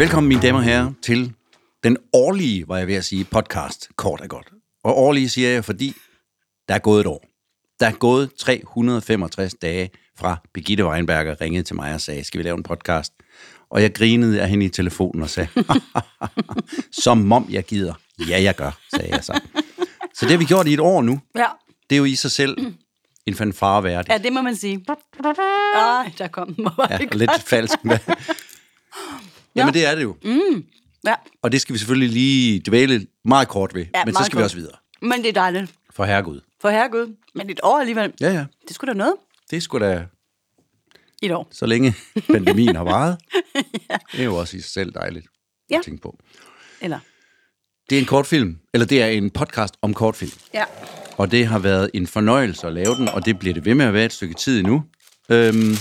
Velkommen, mine damer og herrer, til den årlige, var jeg ved at sige, podcast, kort og godt. Og årlige siger jeg, fordi der er gået et år. Der er gået 365 dage fra Birgitte Weinberger ringede til mig og sagde, skal vi lave en podcast? Og jeg grinede af hende i telefonen og sagde, som om jeg gider. Ja, jeg gør, sagde jeg så. Så det har vi gjort i et år nu. Ja. Det er jo i sig selv en fanfare værdig. ja, det må man sige. Ej, der kom den. Ja, og lidt falsk. Jamen, det er det jo. Ja. Og det skal vi selvfølgelig lige dvæle meget kort ved. Ja, men så skal vi kort. også videre. Men det er dejligt. For herregud. For herregud. Men et år alligevel. Ja, ja. Det skulle da noget. Det sgu da, Et år. så længe pandemien har varet. ja. Det er jo også i sig selv dejligt Ja. at tænke på. Eller? Det er en kortfilm, eller det er en podcast om kortfilm. Ja. Og det har været en fornøjelse at lave den, og det bliver det ved med at være et stykke tid endnu. Øhm,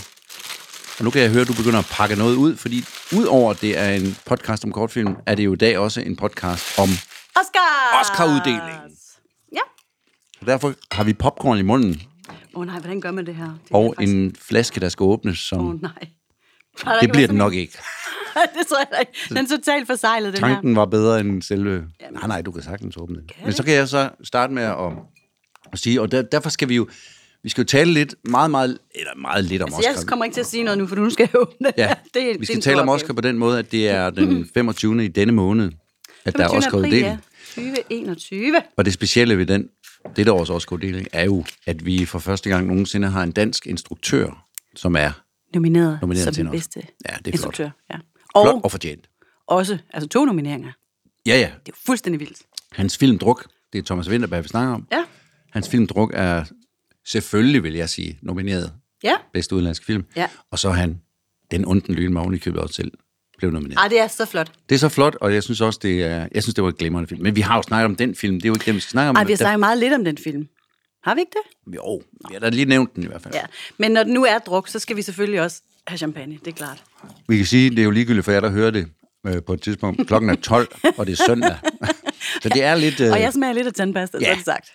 og nu kan jeg høre, at du begynder at pakke noget ud, fordi udover det er en podcast om kortfilm, er det jo i dag også en podcast om... Oscar! Oscar-uddelingen. Ja. Og derfor har vi popcorn i munden, Åh oh, nej, hvordan gør man det her? Det og faktisk- en flaske, der skal åbnes, som... Åh oh, nej. Har der Det bliver den nok ikke. det tror jeg ikke. Den er totalt forsejlet, den her. Tanken var bedre end selve... Nej, nej, du kan sagtens åbne den. Men så kan jeg så starte med at, at sige, og der, derfor skal vi jo... Vi skal jo tale lidt, meget, meget, eller meget lidt om Så Oscar. jeg kommer ikke til at sige noget nu, for nu skal jeg åbne. Ja, det, er vi skal tale om. Oscar på den måde, at det er den 25. i denne måned, at der er 25. Oscar-uddeling. april, ja. 2021. Og det specielle ved den, dette års Oscar-uddeling, er jo, at vi for første gang nogensinde har en dansk instruktør, som er Nomineret, Nomineret som til en den bedste Ja, det er flot. instruktør. Ja. flot Og og fortjent. også altså to nomineringer. Ja, ja. Det er jo fuldstændig vildt. Hans film Druk, det er Thomas Winterberg, vi snakker om. Ja. Hans film Druk er selvfølgelig, vil jeg sige, nomineret Ja. bedste udenlandske film. Ja. Og så han, den onden lyn med ovenikøbet også selv, blev nomineret. Ej, det er så flot. Det er så flot, og jeg synes også, det er, jeg synes, det var et glimrende film. Men vi har jo snakket om den film, det er jo ikke det, vi skal snakke om. Ej, vi har Der- snakket meget lidt om den film. Har vi ikke det? Jo, vi har da lige nævnt den i hvert fald. Ja. Men når den nu er druk, så skal vi selvfølgelig også have champagne. Det er klart. Vi kan sige, det er jo ligegyldigt for jer, der hører det øh, på et tidspunkt. Klokken er 12, og det er søndag. så det er lidt, øh, Og jeg smager lidt af tandpasta, så ja. er det sagt.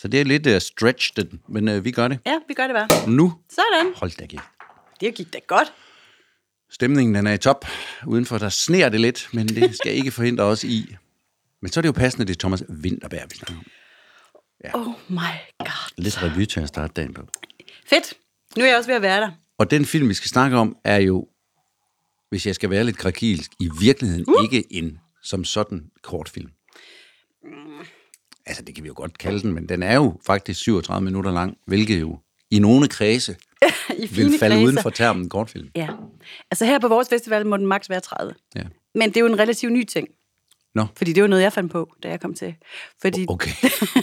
Så det er lidt uh, stretched, men øh, vi gør det. Ja, vi gør det bare. Nu, Sådan. hold da ikke. Det gik da godt. Stemningen den er i top. Udenfor der sner det lidt, men det skal ikke forhindre os i. Men så er det jo passende, det er Thomas Winterberg, vi snakker om. Oh my god. Lidt revy til at starte dagen på. Fedt. Nu er jeg også ved at være der. Og den film, vi skal snakke om, er jo, hvis jeg skal være lidt krakilsk, i virkeligheden uh. ikke en som sådan kortfilm. Altså, det kan vi jo godt kalde den, men den er jo faktisk 37 minutter lang, hvilket jo i nogle kredse I fine vil falde kredser. uden for termen kortfilm. Ja. Altså her på vores festival må den maks være 30. Ja. Men det er jo en relativt ny ting. Nå, Fordi det var noget, jeg fandt på, da jeg kom til. Fordi, okay.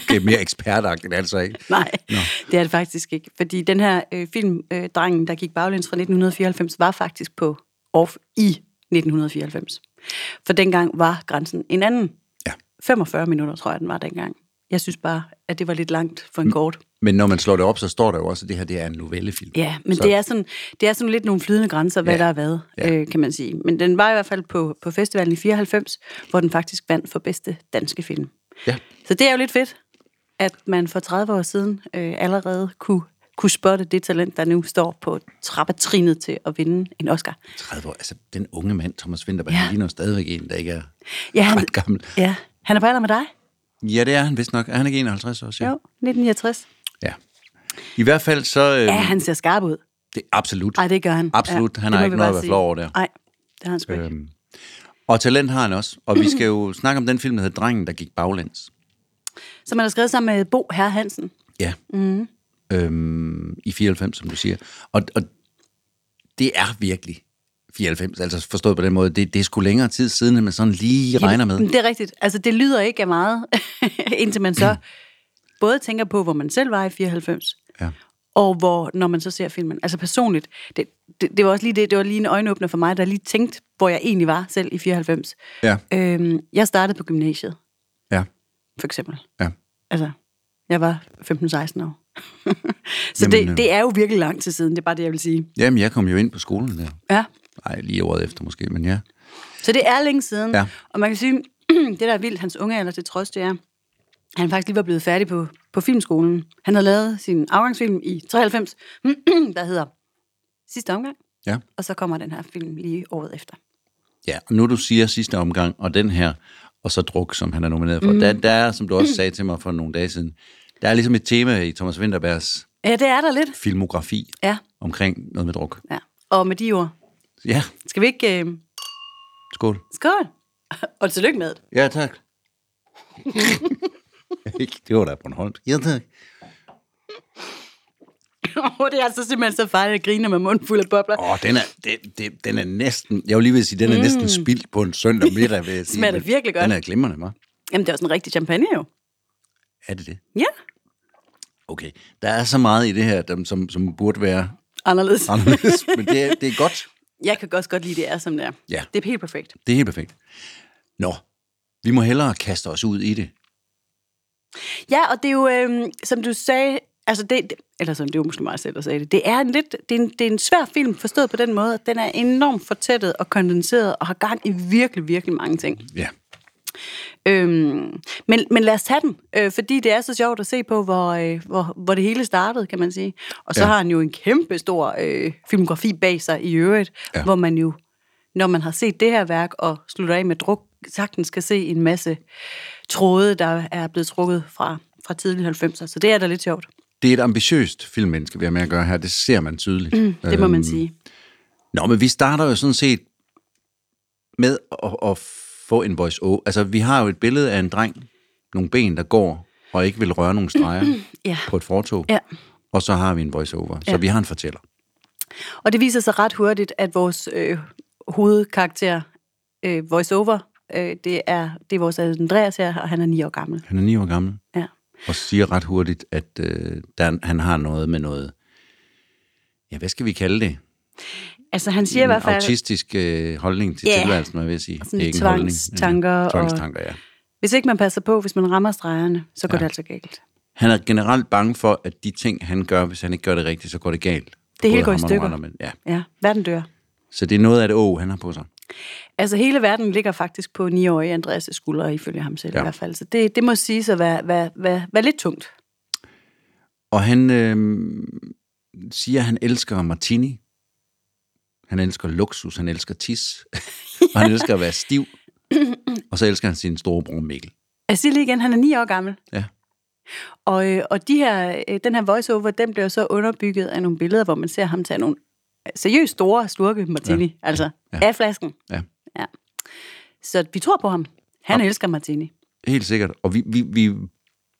Det er mere ekspertagtigt, altså ikke. Nej, Nå. det er det faktisk ikke. Fordi den her øh, film, øh, Drengen, der gik baglæns fra 1994, var faktisk på off i 1994. For dengang var grænsen en anden. Ja. 45 minutter, tror jeg, den var dengang. Jeg synes bare, at det var lidt langt for en kort. Men når man slår det op, så står der jo også, at det her det er en novellefilm. Ja, men Så- det er, sådan, det er sådan lidt nogle flydende grænser, hvad Ja. der har været, Ja. øh, kan man sige. Men den var i hvert fald på, på festivalen i 94, hvor den faktisk vandt for bedste danske film. Ja. Så det er jo lidt fedt, at man for 30 år siden øh, allerede kunne, kunne spotte det talent, der nu står på trappetrinet til at vinde en Oscar. 30 år, altså den unge mand, Thomas Winterberg, Ja. han ligner stadigvæk en, der ikke er Ja, han, ret gammel. ja, han er på alder med dig. Ja, det er han vist nok. Er han ikke 51 år? Jo, 1969. Ja. I hvert fald så... Øh, Ja, han ser skarp ud. det, absolut. Nej, det gør han. Absolut. Han det har ikke noget at være flov over der. Nej, det har han sgu ikke. Øhm, og talent har han også. Og vi skal jo snakke om den film, der hedder Drengen, der gik baglæns. Som han har skrevet sammen med Bo Herre Hansen. Ja. Mm. Øhm, I 94, som du siger. Og, og det er virkelig 94, altså forstået på den måde. Det, det er sgu længere tid siden, end man sådan lige regner med. Jamen, Det er rigtigt. Altså, det lyder ikke af meget, indtil man så både tænker på, hvor man selv var i 94, Ja. og hvor, når man så ser filmen. Altså personligt, det, det, det var også lige det, det var lige en øjenåbner for mig, der lige tænkte, hvor jeg egentlig var selv i 94. Ja. Øhm, jeg startede på gymnasiet, Ja. for eksempel. Ja. Altså, jeg var 15-16 år. så Jamen, det, øh. det er jo virkelig lang tid siden, det er bare det, jeg vil sige. Jamen, jeg kom jo ind på skolen der. Ja. Nej, lige året efter måske, men ja. Så det er længe siden. Ja. Og man kan sige, det der er vildt, hans unge alder til trods, det er, han faktisk lige var blevet færdig på, på filmskolen. Han havde lavet sin afgangsfilm i 93, der hedder Sidste omgang. Ja. Og så kommer den her film lige året efter. Ja, og nu du siger sidste omgang, og den her, og så druk, som han er nomineret for. Mm. Der, der er, som du også sagde til mig for nogle dage siden, der er ligesom et tema i Thomas Winterbergs Ja, det er der lidt. filmografi Ja, omkring noget med druk. ja. Og med de ord, Ja, skal vi ikke... Øh... skål. Skål! Og tillykke med det. Ja, tak. det var da Bornholm. Ja, tak. Åh, det er altså simpelthen så farligt at grine med munden fuld af bobler. Åh, den er, det, det, den er næsten, jeg vil lige vil sige, den er mm. næsten spildt på en søndag middag, vil jeg sige. Smager det virkelig godt. Den er glimrende, hva'? Jamen, det er også en rigtig champagne jo. Er det det? Ja, Okay. Der er så meget i det her, dem, som, som burde være anderledes. anderledes, men det er, det er godt. Jeg kan også godt lide, det er, som det er. Ja. Det er helt perfekt. Det er helt perfekt. Nå, vi må hellere kaste os ud i det. Ja, og det er jo, øh, som du sagde, altså det, eller som det var måske mig selv, der sagde det, det er en lidt, det er en, det er en svær film, forstået på den måde, at den er enormt fortættet og kondenseret, og har gang i virkelig, virkelig mange ting. Ja. Øhm, men, men lad os tage den, øh, fordi det er så sjovt at se på, hvor, øh, hvor, hvor det hele startede, kan man sige. Og så Ja. har han jo en kæmpe stor øh, filmografi bag sig i øvrigt, Ja. hvor man jo, når man har set det her værk og slutter af med druk, sagtens skal se en masse tråde, der er blevet trukket fra, fra tidlige 90'er. Så det er da lidt sjovt. Det er et ambitiøst filmmenneske, vi har med at gøre her. Det ser man tydeligt. Mm, Det må man sige. Nå, men vi starter jo sådan set med at, at få en voice over. Altså, vi har jo et billede af en dreng, nogle ben, der går og ikke vil røre nogle streger Ja. på et fortog. Ja. Og så har vi en voice over. Så Ja. vi har en fortæller. Og det viser sig ret hurtigt, at vores øh, hovedkarakter, øh, voiceover, øh, det, er, det er vores Andreas her, og han er ni år gammel. Han er ni år gammel. Ja. Og siger ret hurtigt, at øh, der, han har noget med noget... Ja, hvad skal vi kalde det? Altså han siger i en hvert fald, autistisk øh, holdning til Ja. tilværelsen, hvad vil sige. Sådan Ikke en tvangstanker og- Tvangstanker, ja. hvis ikke man passer på, hvis man rammer stregerne, så går Ja. det altså galt. Han er generelt bange for, at de ting, han gør, hvis han ikke gør det rigtigt, så går det galt. Det hele går i og stykker. Andre, men, ja. Ja, verden dør. Så det er noget af det å, han har på sig. Altså hele verden ligger faktisk på 9-årige Andreas' skuldre, ifølge ham selv Ja. ja. i hvert fald. Så det, det må sige at være, være, være, være lidt tungt. Og han øh, siger, at han elsker martini. Han elsker luksus, han elsker tis. og han elsker at være stiv. og så elsker han sin storebror Mikkel. Jeg siger lige igen, han er 9 år gammel. Ja. Og, øh, og de her, øh, den her voiceover, den bliver så underbygget af nogle billeder, hvor man ser ham tage nogle seriøst store slurke martini, ja. altså Ja. af flasken. Ja. ja. Så vi tror på ham. Han ja. elsker martini. Helt sikkert. Og vi, vi, vi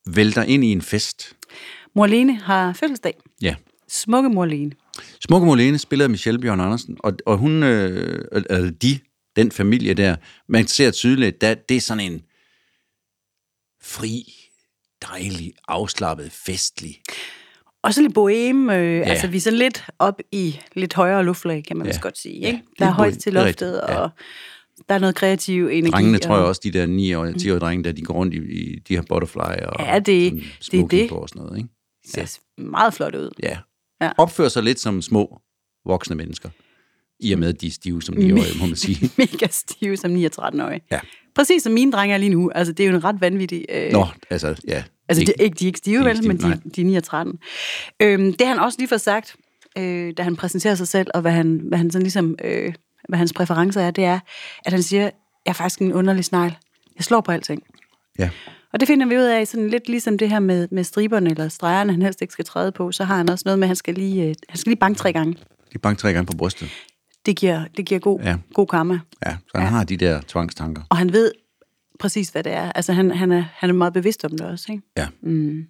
vælter ind i en fest. Mor Lene har fødselsdag. Ja. Smukke Mor Lene. Smukke Molene spillede af Michelle Bjørn Andersen, og, og hun, øh, eller de, den familie der, man ser tydeligt, at det er sådan en fri, dejlig, afslappet, festlig. Og så lidt boheme, øh, ja. altså vi er sådan lidt op i lidt højere luftlag, kan man Ja. ja. vist godt sige. Ja, Ikke? lidt Der er højt til det loftet, ja. og der er noget kreativ energi. Drengene tror jeg og, også, de der 9-årige, 10-årige drenge, der de går rundt i, i de her butterfly og Ja, det- sådan det er det. på og sådan noget. Ikke? ser meget flot ud. Ja. Ja. Opfører sig lidt som små voksne mennesker. I og med, at de er stive som 9-årige, må man sige. Mega stive som 9 og 13-årige. Ja. Præcis som mine drenge er lige nu. Altså, det er jo en ret vanvittig... Øh, Nå, altså, ja. Altså, de, ikke, de er ikke stive, ikke vel, stive, men nej. de, de er 9 og 13. Øhm, det han også lige får sagt, øh, da han præsenterer sig selv, og hvad, han, hvad, han sådan ligesom, øh, hvad hans præferencer er, det er, at han siger, jeg er faktisk en underlig snegl. Jeg slår på alting. Ja. Og det finder vi ud af, sådan lidt ligesom det her med, med striberne eller stregerne, han helst ikke skal træde på, så har han også noget med, at han skal lige, øh, han skal lige banke tre gange. De banker tre gange på brystet. Det giver, det giver god, Ja. god karma. Ja, så han ja. har de der tvangstanker. Og han ved præcis, hvad det er. Altså, han, han, er, han er meget bevidst om det også, ikke? Ja. Mm.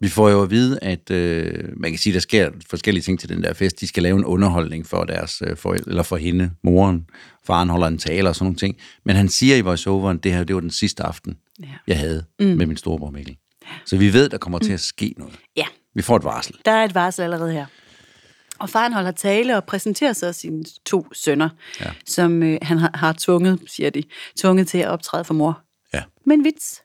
Vi får jo at vide, at øh, man kan sige, der sker forskellige ting til den der fest. De skal lave en underholdning for deres øh, forældre, eller for hende, moren. Faren holder en tale og sådan nogle ting. Men han siger i voiceoveren, det her det var den sidste aften, Ja. jeg havde mm. med min storebror Mikkel. Så vi ved, der kommer til at ske noget. Ja. Vi får et varsel. Der er et varsel allerede her. Og faren holder tale og præsenterer så sine to sønner, Ja. som øh, han har, har tvunget, siger de, tvunget til at optræde for mor. Ja. Men en vits.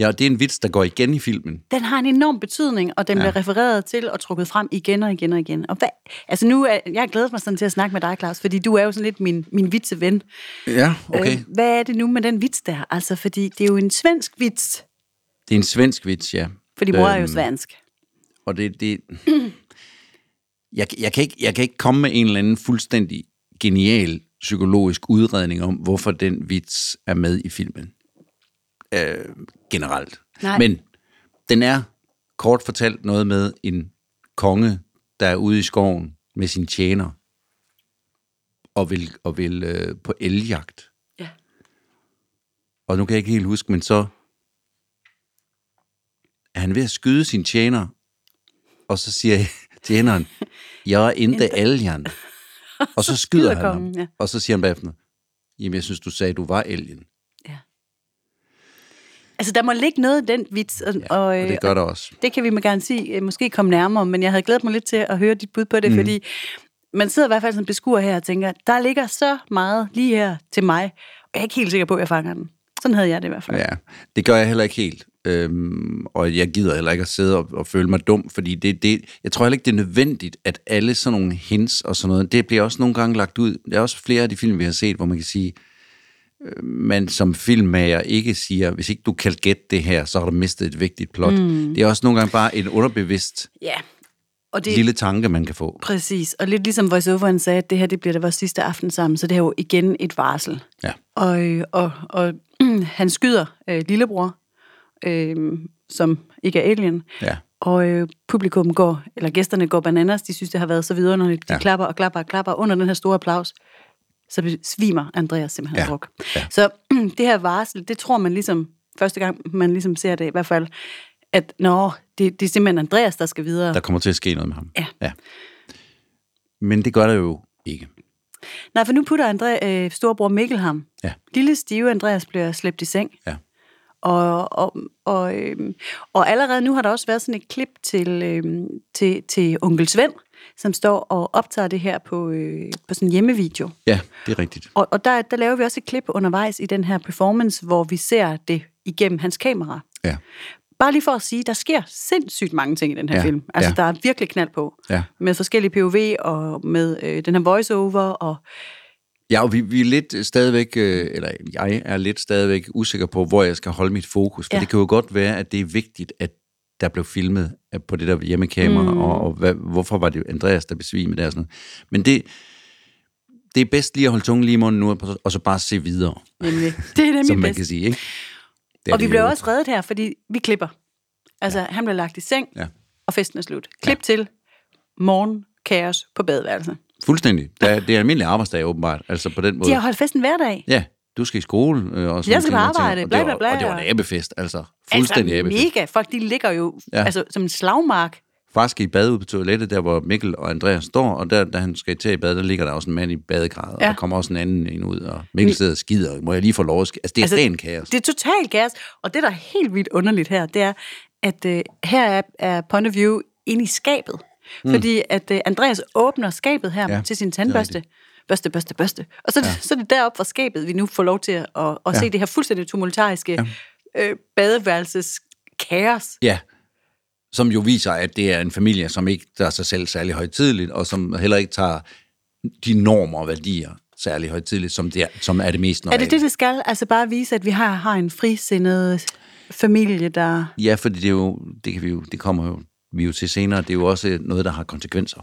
Ja, og det er en vits, der går igen i filmen. Den har en enorm betydning, og den Ja. bliver refereret til og trukket frem igen og igen og igen. Og hvad, altså nu er, jeg har glædet mig sådan til at snakke med dig, Claus, fordi du er jo sådan lidt min, min vitseven. Ja, okay. Øh, hvad er det nu med den vits der? Altså, fordi det er jo en svensk vits, Det er en svensk vits, ja. fordi mor er jo Øhm, svensk. Og det... det jeg, jeg, kan ikke, jeg kan ikke komme med en eller anden fuldstændig genial psykologisk udredning om, hvorfor den vits er med i filmen. Øh, generelt. Nej. Men den er kort fortalt noget med en konge, der er ude i skoven med sin tjener og vil, og vil øh, på elgjagt. Ja. Og nu kan jeg ikke helt huske, men så er han ved at skyde sin tjener, og så siger tjeneren, jeg er inte elgen. Og så skyder han ham, ja. og så siger han bagefter, jamen jeg synes, du sagde, du var elgen. Altså, der må ligge noget i den vits, og, Ja, og, og øh, det gør der også. det kan vi med garanti øh, måske komme nærmere, men jeg havde glædet mig lidt til at høre dit bud på det, mm. fordi man sidder i hvert fald som beskuer her og tænker, der ligger så meget lige her til mig, og jeg er ikke helt sikker på, at jeg fanger den. Sådan havde jeg det i hvert fald. Ja, det gør jeg heller ikke helt. Øhm, og jeg gider heller ikke at sidde og, og føle mig dum, fordi det, det, jeg tror heller ikke, det er nødvendigt, at alle sådan nogle hints og sådan noget, det bliver også nogle gange lagt ud. Der er også flere af de film, vi har set, hvor man kan sige, øh, man som filmmager ikke siger, hvis ikke du kan gætte det her, så har du mistet et vigtigt plot. Mm. Det er også nogle gange bare en underbevidst Ja. Og det, lille tanke, man kan få. Præcis, og lidt ligesom voiceoveren sagde, at det her det bliver det vores sidste aften sammen, så det er jo igen et varsel. Ja. Og, og, og han skyder øh, lillebror, øh, som ikke er alien, Ja. og øh, publikum går, eller gæsterne går bananas, de synes, det har været så vidunderligt. De Ja. klapper og klapper og klapper under den her store applaus. Så svimer Andreas simpelthen Ja. druk. Ja. Så det her varsel, det tror man ligesom, første gang man ligesom ser det i hvert fald, at nå, det, det er simpelthen Andreas, der skal videre. Der kommer til at ske noget med ham. Ja. ja. Men det gør der jo ikke. Nej, for nu putter André, øh, storebror Mikkel ham. Ja. Lille stive Andreas bliver slæbt i seng. Ja. Og, og, og, øhm, og allerede nu har der også været sådan et klip til, øhm, til, til onkel Svend, som står og optager det her på, øh, på sådan en hjemmevideo. Ja, det er rigtigt. Og, og der, der laver vi også et klip undervejs i den her performance, hvor vi ser det igennem hans kamera. Ja. Bare lige for at sige, der sker sindssygt mange ting i den her Ja, film. Altså, ja. der er virkelig knald på. Ja. Med forskellige POV og med øh, den her voiceover og Ja, og vi, vi er lidt stadigvæk, øh, eller jeg er lidt stadigvæk usikker på, hvor jeg skal holde mit fokus. For Ja. ja. det kan jo godt være, at det er vigtigt, at der blev filmet øh, på det der hjemmekamera, mm. og, og hvad, hvorfor var det Andreas, der besvimede der og sådan noget. Men det, det er bedst lige at holde tungen lige i munden nu, og så bare se videre, nemlig. Det er nemlig som man bedst. kan sige. Ikke? Det Og vi det jo. også reddet her, fordi vi klipper. Altså, ja. han bliver lagt i seng, Ja. og festen er slut. Klip ja. til morgen, kaos på badeværelset. Fuldstændig. Det er, det er almindelig arbejdsdag, åbenbart. Altså på den måde. De har holdt festen hver dag. Ja, du skal i skole. Øh, og sådan Jeg skal på arbejde, bla, det bla, var- bla. Og det var en abefest, altså. Fuldstændig altså, abefest. mega. Folk, de ligger jo Ja. altså, som en slagmark. Far skal i bad ude på toilettet, der hvor Mikkel og Andreas står, og der, da han skal til i bad, der ligger der også en mand i badegradet, ja. Og der kommer også en anden en ud, og Mikkel sidder og skider. Må jeg lige få lov at sk- Altså, det er altså, Altså, ren kaos. Det er totalt gas. Og det, der er helt vildt underligt her, det er, at øh, her er, er point of view inde i skabet. Mm. Fordi at øh, Andreas åbner skabet her Ja, til sin tandbørste. Børste, børste, børste. Og så, ja. så er det deroppe fra skabet, vi nu får lov til at, at, at Ja. se det her fuldstændig tumultariske ja. øh, badeværelses kaos. Ja, som jo viser, at det er en familie, som ikke tager sig selv særlig højtidligt, og som heller ikke tager de normer og værdier særlig højtidligt, som, det er, som er det mest Er normale. det det, det skal? Altså bare vise, at vi har, har en frisindet familie, der... Ja, fordi det, er jo, det, kan vi jo, det kommer jo, vi jo til senere. Det er jo også noget, der har konsekvenser.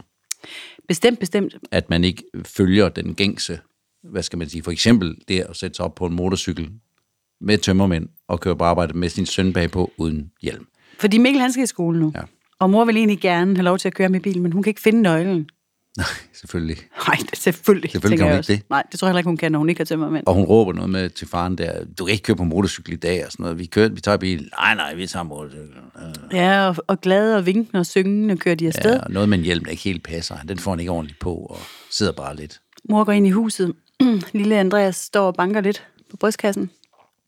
Bestemt, bestemt. at man ikke følger den gængse, hvad skal man sige, for eksempel det at sætte sig op på en motorcykel med tømmermænd og køre på arbejde med sin søn bagpå uden hjelm. Fordi Mikkel, han skal i skole nu. Ja. Og mor vil egentlig gerne have lov til at køre med bilen, men hun kan ikke finde nøglen. Nej, selvfølgelig. Nej, det er selvfølgelig. Selvfølgelig kan hun ikke det. Nej, det tror jeg heller ikke, hun kan, når hun ikke har tømmermænd. Og hun råber noget med til faren der, du kan ikke køre på motorcykel i dag og sådan noget. Vi, kører, vi tager bil. Nej, nej, vi tager motorcykel. Ja, og, og glade og vinkende og syngende kører de afsted. Ja. og noget med en hjelm, der ikke helt passer. Den får han ikke ordentligt på og sidder bare lidt. Mor går ind i huset. Lille Andreas står og banker lidt på brystkassen.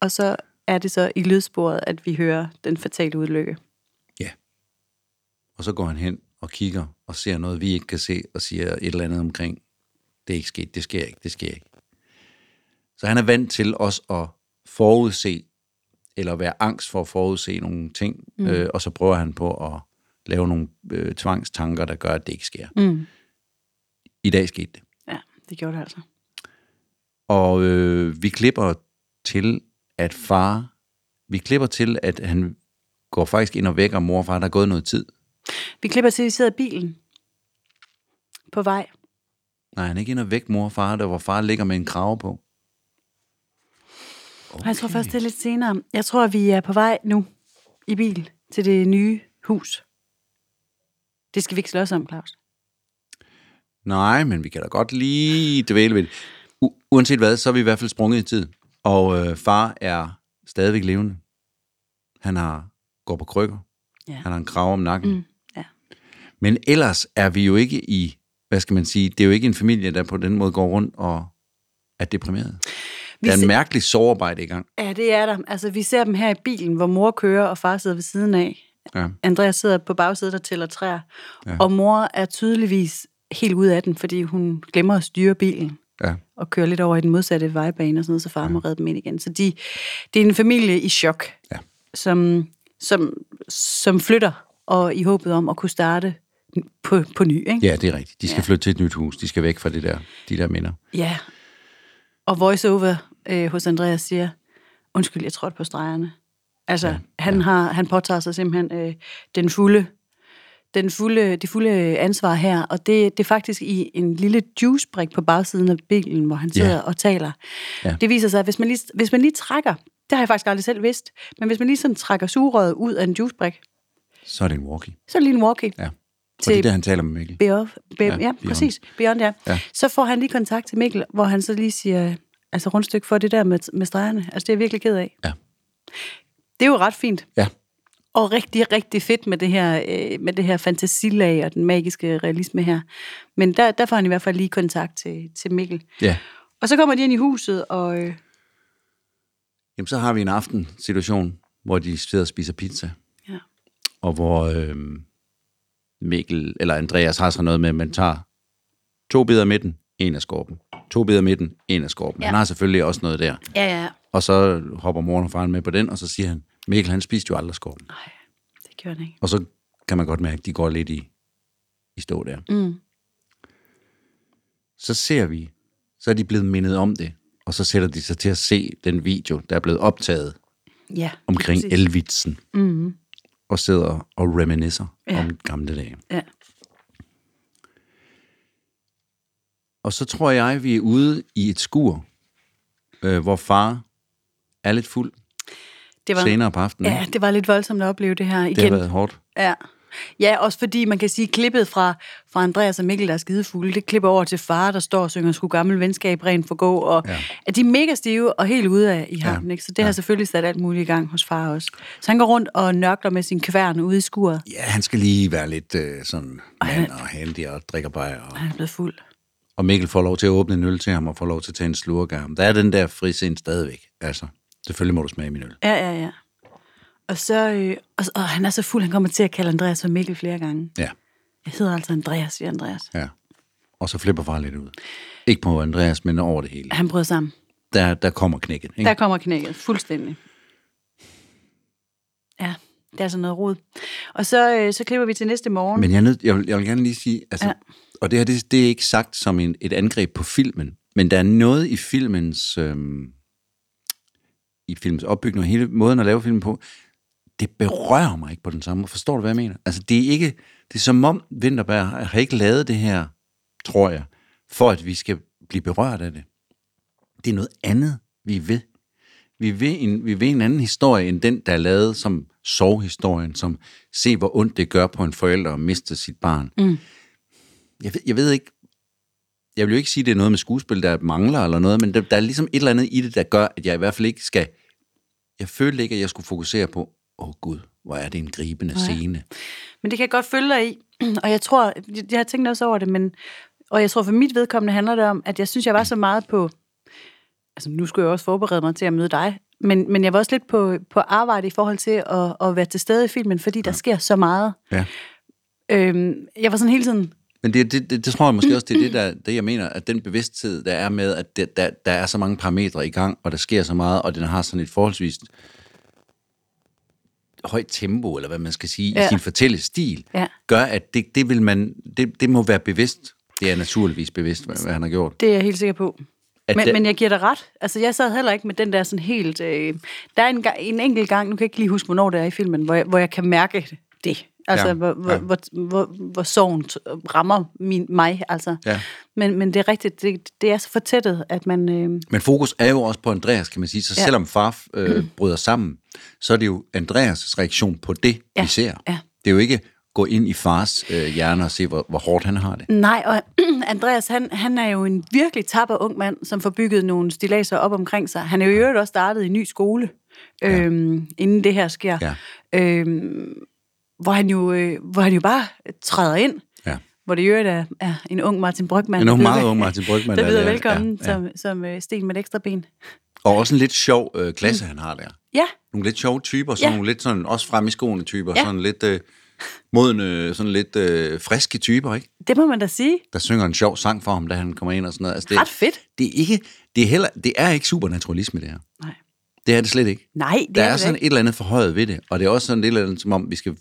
Og så er det så i lydsporet, at vi hører den fatale udlykke. Ja. Og så går han hen og kigger og ser noget, vi ikke kan se, og siger et eller andet omkring, det er ikke sket, det sker ikke, det sker ikke. Så han er vant til også at forudse, eller være angst for at forudse nogle ting, mm. øh, og så prøver han på at lave nogle øh, tvangstanker, der gør, at det ikke sker. Mm. I dag skete det. Ja, det gjorde det altså. Og øh, vi klipper til, at far, vi klipper til, at han går faktisk ind og vækker mor og far, der er gået noget tid. Vi klipper til, at vi sidder i bilen på vej. Nej, han er ikke inde og væk mor og far, der hvor far ligger med en krave på. Okay. Jeg tror først, det er lidt senere. Jeg tror, vi er på vej nu i bil til det nye hus. Det skal vi ikke slås om, Claus. Nej, men vi kan da godt lige dvæle ved det. U- uanset hvad, så er vi i hvert fald sprunget i tid. Og øh, far er stadigvæk levende. Han har går på krykker. Ja. Han har en krav om nakken. Mm. Men ellers er vi jo ikke i, hvad skal man sige, det er jo ikke en familie, der på den måde går rundt og er deprimeret. Vi Der er en mærkelig sovearbejde i gang. Ja, det er der. Altså, vi ser dem her i bilen, hvor mor kører, og far sidder ved siden af. Ja. Andreas sidder på bagsædet og tæller træer. Ja. Og mor er tydeligvis helt ude af den, fordi hun glemmer at styre bilen Ja. og kører lidt over i den modsatte vejbane og sådan noget, så far må redde dem ind igen. Så de, det er en familie i chok, Ja. som, som, som flytter, og i håbet om at kunne starte på, på ny. Ikke? ja, det er rigtigt. De skal ja. flytte til et nyt hus. De skal væk fra det der, de der minder. Ja. Og voiceover øh, hos Andreas siger, undskyld, jeg trådte på stregerne. Altså, ja, han, ja. Har, han påtager sig simpelthen øh, den fulde, den fulde, det fulde ansvar her, og det, det er faktisk i en lille juicebrik på bagsiden af bilen, hvor han sidder Ja. og taler. Ja. Det viser sig, at hvis man, lige, hvis man lige trækker, det har jeg faktisk aldrig selv vidst, men hvis man lige sådan trækker sugerøret ud af en juicebrik, Så er det en walkie. så er det lige en walkie. Ja. Og Til- det er det, han taler med Mikkel. Beyond, be, ja, Ja, præcis. Beyond, ja. Ja. Så får han lige kontakt til Mikkel, hvor han så lige siger, altså rundstykke for det der med, med stregerne. Altså, det er jeg virkelig ked af. Ja. Det er jo ret fint. Ja. Og rigtig, rigtig fedt med det her, øh, med det her fantasilag og den magiske realisme her. Men der, der får han i hvert fald lige kontakt til, til Mikkel. Ja. Og så kommer de ind i huset, og øh, Jamen, så har vi en aftensituation, hvor de sidder og spiser pizza. ja, og hvor øh, Mikkel, eller Andreas har sådan noget med, at man tager to bidder af midten, en af skorpen. To bidder af midten, en af skorpen. Ja. Han har selvfølgelig også noget der. ja, ja, Og så hopper moren og faren med på den, og så siger han, Mikkel han spiste jo aldrig skorpen. nej, det gjorde han ikke. Og så kan man godt mærke, at de går lidt i, i stå der. Mm. Så ser vi, så er de blevet mindet om det, og så sætter de sig til at se den video, der er blevet optaget Ja, omkring præcis. Elvitsen, Mm. Og sidder og reminiscer Ja. om gamle dage. Ja. Og så tror jeg, vi er ude i et skur, øh, hvor far er lidt fuld Det var, senere på aftenen. ja, det var lidt voldsomt at opleve det her igen. det har været hårdt. Ja. Ja, også fordi man kan sige, klippet fra, fra Andreas og Mikkel, der er skidefulde, det klipper over til far, der står og synger sgu gammel venskab rent for gå, og ja. Ja. at de er mega stive og helt ude af i hampen, Ja. ikke? så det har selvfølgelig sat alt muligt i gang hos far også. Så han går rundt og nørkler med sin kværn ude i skuret, Ja, han skal lige være lidt øh, sådan mand og handy og drikker bajer. Og han er blevet fuld. og Mikkel får lov til at åbne en øl til ham og får lov til at tage en slurk af ham. Der er den der frisind stadigvæk. Altså, selvfølgelig må du smage min øl. Ja, ja, ja. Og så, øh, og, og han er så fuld, han kommer til at kalde Andreas for Mikkel flere gange. Ja, Jeg hedder altså Andreas, siger Andreas. ja. Og så flipper far lidt ud. Ikke på Andreas, men over det hele. Han bryder sammen. Der, der kommer knækket. Ikke? Der kommer knækket, fuldstændig. Ja, det er altså noget rod. Og så, øh, så klipper vi til næste morgen. Men jeg, jeg, vil, jeg vil gerne lige sige, altså, Ja. og det her, det, det er ikke sagt som en, et angreb på filmen, men der er noget i filmens, øhm, i filmens opbygning og hele måden at lave filmen på, det berører mig ikke på den samme måde. Forstår du, hvad jeg mener? Altså, det er ikke, det er som om Vinterberg har ikke lavet det her, tror jeg, for at vi skal blive berørt af det. Det er noget andet, vi vil. Vi vil, en, vi vil en anden historie, end den, der er lavet som sorghistorien, som se, hvor ondt det gør på en forælder at miste sit barn. Mm. Jeg, ved, jeg ved ikke, jeg vil jo ikke sige, at det er noget med skuespil, der mangler eller noget, men der, der er ligesom et eller andet i det, der gør, at jeg i hvert fald ikke skal... Jeg følte ikke, at jeg skulle fokusere på, åh gud, hvor er det en gribende Nej. scene. Men det kan jeg godt følge dig i, og jeg tror, jeg, har tænkt også over det, men, og jeg tror for mit vedkommende handler det om, at jeg synes, jeg var så meget på, altså nu skulle jeg også forberede mig til at møde dig, men, men jeg var også lidt på, på arbejde i forhold til at, at være til stede i filmen, fordi der sker så meget. Ja. Øhm, jeg var sådan hele tiden, Men det, det, det, det tror jeg måske også, det er det, der, det, jeg mener, at den bevidsthed, der er med, at det, der, der er så mange parametre i gang, og der sker så meget, og den har sådan et forholdsvis højt tempo, eller hvad man skal sige, ja. I sin fortællestil, Ja. gør, at det, det vil man, det, det må være bevidst. Det er naturligvis bevidst, hvad, hvad han har gjort. det er jeg helt sikker på. At Men, det- men jeg giver dig ret. Altså, jeg sad heller ikke med den der sådan helt... Øh, der er en, gang, en enkelt gang, nu kan jeg ikke lige huske, hvornår det er i filmen, hvor jeg, hvor jeg kan mærke det. Altså, Ja, ja. Hvor, hvor, ja. ja. hvor, hvor, hvor sorgen rammer min, mig, altså. Ja. Men, men det er rigtigt, det, det er så fortættet, at man... Øh, Men fokus er jo også på Andreas, kan man sige. Så Ja. selvom far øh, bryder sammen, så er det jo Andreas' reaktion på det, Ja, vi ser. ja. Det er jo ikke gå ind i fars øh, hjerne og se, hvor, hvor hårdt han har det. nej, og Andreas, han, han er jo en virkelig tapper ung mand, som får bygget nogle stilaser op omkring sig. Han er jo i øvrigt også startet i en ny skole, øhm, inden det her sker. Ja. Øhm, hvor, han jo, øh, hvor han jo bare træder ind. Ja. Hvor det øvrigt er, er en ung Martin Brygman. En ung, meget ung Martin Brygmann, Der der byder er- velkommen ja, ja. som, som øh, sten med et ekstra ben. Og også en lidt sjov øh, klasse, han har der. Ja, Nogle lidt sjove typer, sådan Ja. nogle lidt sådan, også frem i skoene typer, Ja. sådan lidt øh, modne, sådan lidt øh, friske typer, ikke? det må man da sige. Der synger en sjov sang for ham, da han kommer ind og sådan noget. Altså, det, Ret fedt. Det er, ikke, det, er heller, det er ikke supernaturalisme, det her. Nej. Det er det slet ikke. Nej, det Der er, er sådan ikke. et eller andet forhøjet ved det, og det er også sådan et eller andet, som om vi skal,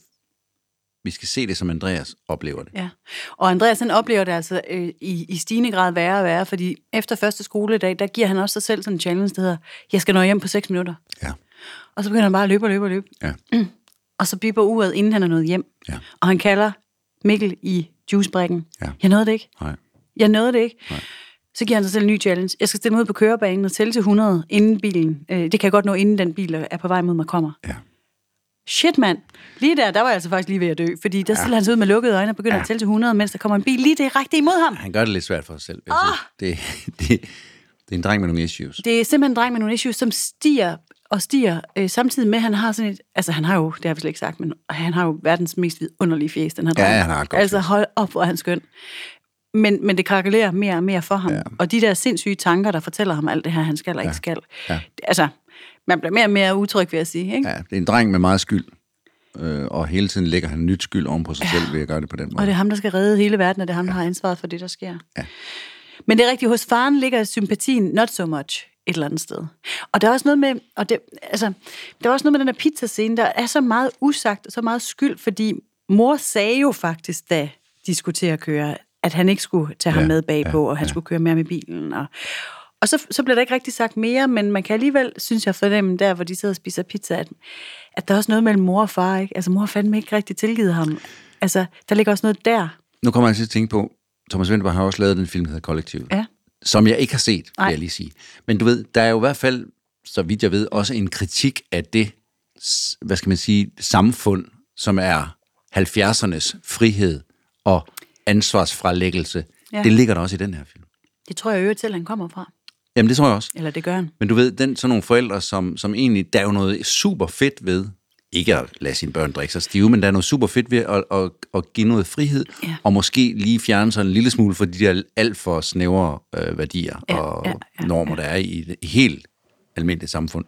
vi skal se det, som Andreas oplever det. Ja. Og Andreas han oplever det altså øh, i, i stigende grad værre og værre, fordi efter første skoledag, der giver han også sig selv sådan en challenge, der hedder, jeg skal nå hjem på 6 minutter. Ja. Og så begynder han bare at løbe og løbe og løbe. Ja. Og så biber uret, inden han er nået hjem. Ja. Og han kalder Mikkel i juicebrækken. Ja. Jeg nåede det ikke. Nej. Jeg nåede det ikke. Nej. Så giver han sig selv en ny challenge. Jeg skal stille mig ud på kørebanen og tælle til 100 inden bilen. Øh, det kan jeg godt nå, inden den bil er på vej mod mig kommer. Ja. Shit, mand. Lige der, der var jeg altså faktisk lige ved at dø. Fordi der stiller han sig ud med lukkede øjne og begynder Ja. at tælle til 100, mens der kommer en bil lige direkte imod ham. Han gør det lidt svært for sig selv. sige. Det, det, det er en dreng med nogle issues. Det er simpelthen en dreng med nogle issues, som stiger og stiger, øh, samtidig med, at han har sådan et... Altså, han har jo, det har vi slet ikke sagt, men han har jo verdens mest vidunderlige fjes, den her Ja, dreng. han har godt Altså, hold op, hvor er han skøn. Men, men det krakelerer mere og mere for ham. Ja. Og de der sindssyge tanker, der fortæller ham alt det her, han skal eller ikke skal. Ja. Altså, man bliver mere og mere utryg, vil jeg sige. Ikke? Ja, det er en dreng med meget skyld. Øh, og hele tiden lægger han nyt skyld oven på sig selv ved at gøre det på den Og måde. det er ham, der skal redde hele verden, og det er ham, der har ansvaret for det, der sker. Ja. Men det er rigtigt, hos faren ligger sympatien not so much et eller andet sted. Og der er også noget med, og det, altså, der er også noget med den her pizzascene, der er så meget usagt og så meget skyld, fordi mor sagde jo faktisk, da de skulle til at køre, at han ikke skulle tage ham Ja, med bagpå, ja, og han ja. skulle køre mere med bilen. Og, og så, så bliver der ikke rigtig sagt mere, men man kan alligevel, synes jeg, fornemme der, hvor de sidder og spiser pizza, at, at der er også noget mellem mor og far. Ikke? Altså mor har fandme ikke rigtig tilgivet ham. Altså, der ligger også noget der. Nu kommer jeg til at tænke på, Thomas Vinterberg har også lavet den film, der hedder Kollektiv. Ja. Som jeg ikke har set, vil Nej. jeg lige sige. Men du ved, der er jo i hvert fald, så vidt jeg ved, også en kritik af det, hvad skal man sige, samfund, som er 70'ernes frihed og ansvarsfralæggelse. Ja. Det ligger der også i den her film. Det tror jeg øvrigt selv, han kommer fra. Jamen, det tror jeg også. Eller det gør han. Men du ved, den, sådan nogle forældre, som, som egentlig, der er jo noget super fedt ved, ikke at lade sine børn drikke sig stive, men der er noget super fedt ved at, at, at give noget frihed, Ja. og måske lige fjerne sig en lille smule for de der alt for snævre øh, værdier Ja, og ja, ja, normer, der er i et helt almindeligt samfund.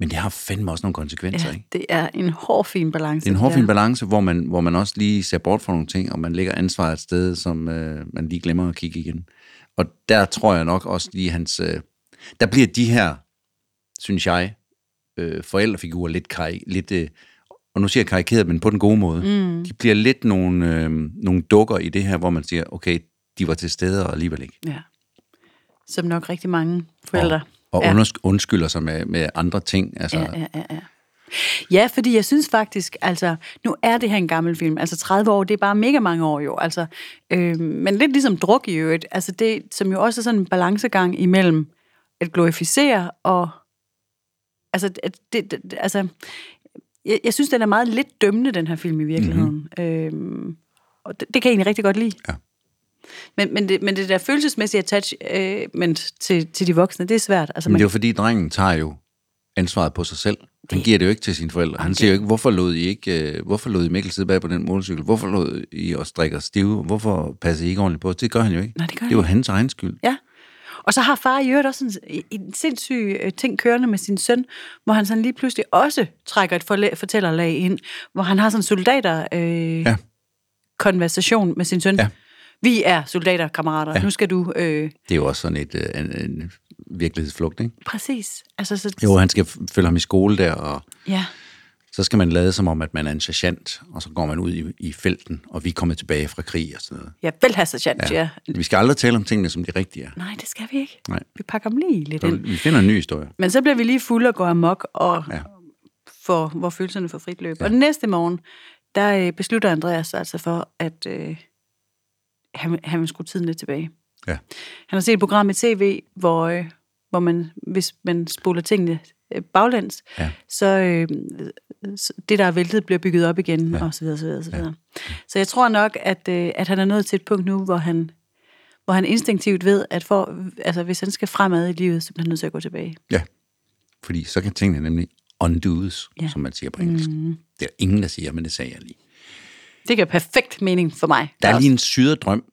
Men det har fandme også nogle konsekvenser, Ja, ikke? det er en hård, fin balance. Det er en der. hårfin balance, hvor man, hvor man også lige ser bort fra nogle ting, og man lægger ansvaret et sted, som øh, man lige glemmer at kigge igen. Og der tror jeg nok også lige hans... Øh, der bliver de her, synes jeg, øh, forældrefigurer lidt, kari, lidt øh, og nu siger jeg karikeret, men på den gode måde. Mm. De bliver lidt nogle, øh, nogle dukker i det her, hvor man siger, okay, de var til stede og alligevel ikke. Ja. Som nok rigtig mange forældre. Og ja. ja. undskylder sig med, med andre ting. Altså, Ja, ja, ja, ja. Ja, fordi jeg synes faktisk, altså, nu er det her en gammel film, altså 30 år, det er bare mega mange år jo, altså, øh, men lidt ligesom druk i øvrigt, altså det, som jo også er sådan en balancegang imellem at glorificere og, altså, at det, det, altså, jeg, jeg synes, den er meget lidt dømmende, den her film i virkeligheden, mm-hmm. øh, og det, det kan jeg egentlig rigtig godt lide. Ja. Men, men, det, men det der følelsesmæssige attachment til, til de voksne, det er svært. Altså, Men det er jo fordi, drengen tager jo ansvaret på sig selv. Han giver det jo ikke til sine forældre. Han siger jo ikke, hvorfor lod I ikke, øh, hvorfor lod I Mikkel sidde bag på den motorcykel? Hvorfor lod I os drikke os stive? Hvorfor passer I ikke ordentligt på? Det gør han jo ikke. Nej, det gør det er jo han hans egen skyld. Ja. Og så har far i øvrigt også en, en sindssyg øh, ting kørende med sin søn, hvor han sådan lige pludselig også trækker et fortællerlag ind, hvor han har sådan en soldater øh, Ja. konversation med sin søn. Ja. Vi er soldater, kammerater. Ja. Nu skal du... Øh, Det er jo også sådan et, øh, en, en virkelighedsflugt, ikke? præcis. Altså, så, Jo, han skal følge ham i skole der, og Ja. så skal man lade som om, at man er en sergeant, og så går man ud i, i felten, og vi er kommet tilbage fra krig og sådan noget. Ja, vel have sergeant, ja. ja. Vi skal aldrig tale om tingene, som de rigtige er. Nej, det skal vi ikke. Nej. Vi pakker dem lige lidt Så ind. vi finder en ny historie. Men så bliver vi lige fulde og går amok og Ja. for, hvor følelserne får frit løb. Ja. Og den næste morgen, der øh, beslutter Andreas altså for, at øh, han, han vil skrue tiden lidt tilbage. Ja. Han har set et program i tv, hvor, øh, hvor man, hvis man spoler tingene øh, baglæns, Ja. så øh, det, der er væltet, bliver bygget op igen, ja. og så videre, så videre, så videre. Ja. Så jeg tror nok, at, øh, at han er nået til et punkt nu, hvor han, hvor han instinktivt ved, at for, altså, hvis han skal fremad i livet, så bliver han nødt til at gå tilbage. Ja. Fordi så kan tingene nemlig undoes, ja. Som man siger på engelsk. Mm. Det er ingen, der siger, men det sagde jeg lige. Det giver perfekt mening for mig. Der er også. lige en syret drøm,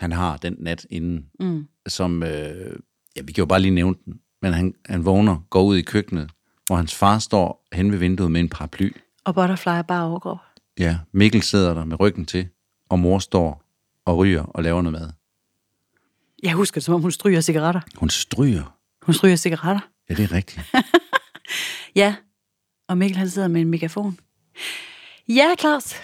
han har den nat inden, mm. som, øh, ja, vi kan jo bare lige nævne den, men han, han vågner, går ud i køkkenet, hvor hans far står hen ved vinduet med en paraply. Og Butterfly er bare overkrop. Ja, Mikkel sidder der med ryggen til, og mor står og ryger og laver noget mad. Jeg husker det, som om hun stryger cigaretter. Hun stryger. Hun stryger cigaretter. Ja, det er rigtigt. Ja, og Mikkel han sidder med en megafon. Ja, Claus.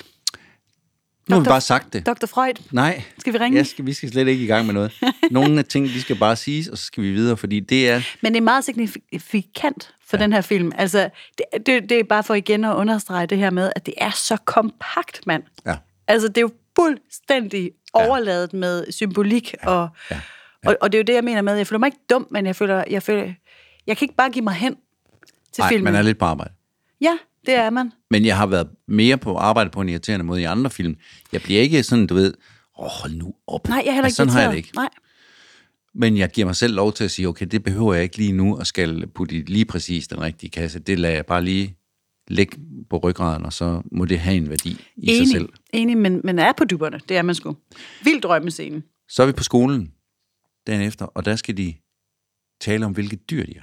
Nu har vi bare sagt det. Dr. Freud. Nej. Skal vi ringe? Jeg skal, vi skal slet ikke i gang med noget. Nogle af ting, de skal bare siges, og så skal vi videre, fordi det er... Men det er meget signifikant for ja. den her film. Altså, det, det, det er bare for igen at understrege det her med, at det er så kompakt, mand. Ja. Altså, det er jo fuldstændig overladet med symbolik, og, ja, Og, og det er jo det, jeg mener med, jeg føler mig ikke dum, men jeg føler, jeg føler, jeg kan ikke bare give mig hen til Nej, filmen. man er lidt på arbejde. Ja, det er man. Men jeg har været mere på arbejde på en irriterende måde i andre film. Jeg bliver ikke sådan, du ved, åh, oh, hold nu op. Nej, jeg er heller ikke altså, Sådan har jeg det ikke. Nej. Men jeg giver mig selv lov til at sige, okay, det behøver jeg ikke lige nu, og skal putte lige præcis den rigtige kasse. Det lader jeg bare lige ligge på ryggraden, og så må det have en værdi i Enig, sig selv. enig men, men er på dyberne. Det er man sgu. Vild drømmescene. Så er vi på skolen dagen efter, og der skal de tale om, hvilke dyr de er.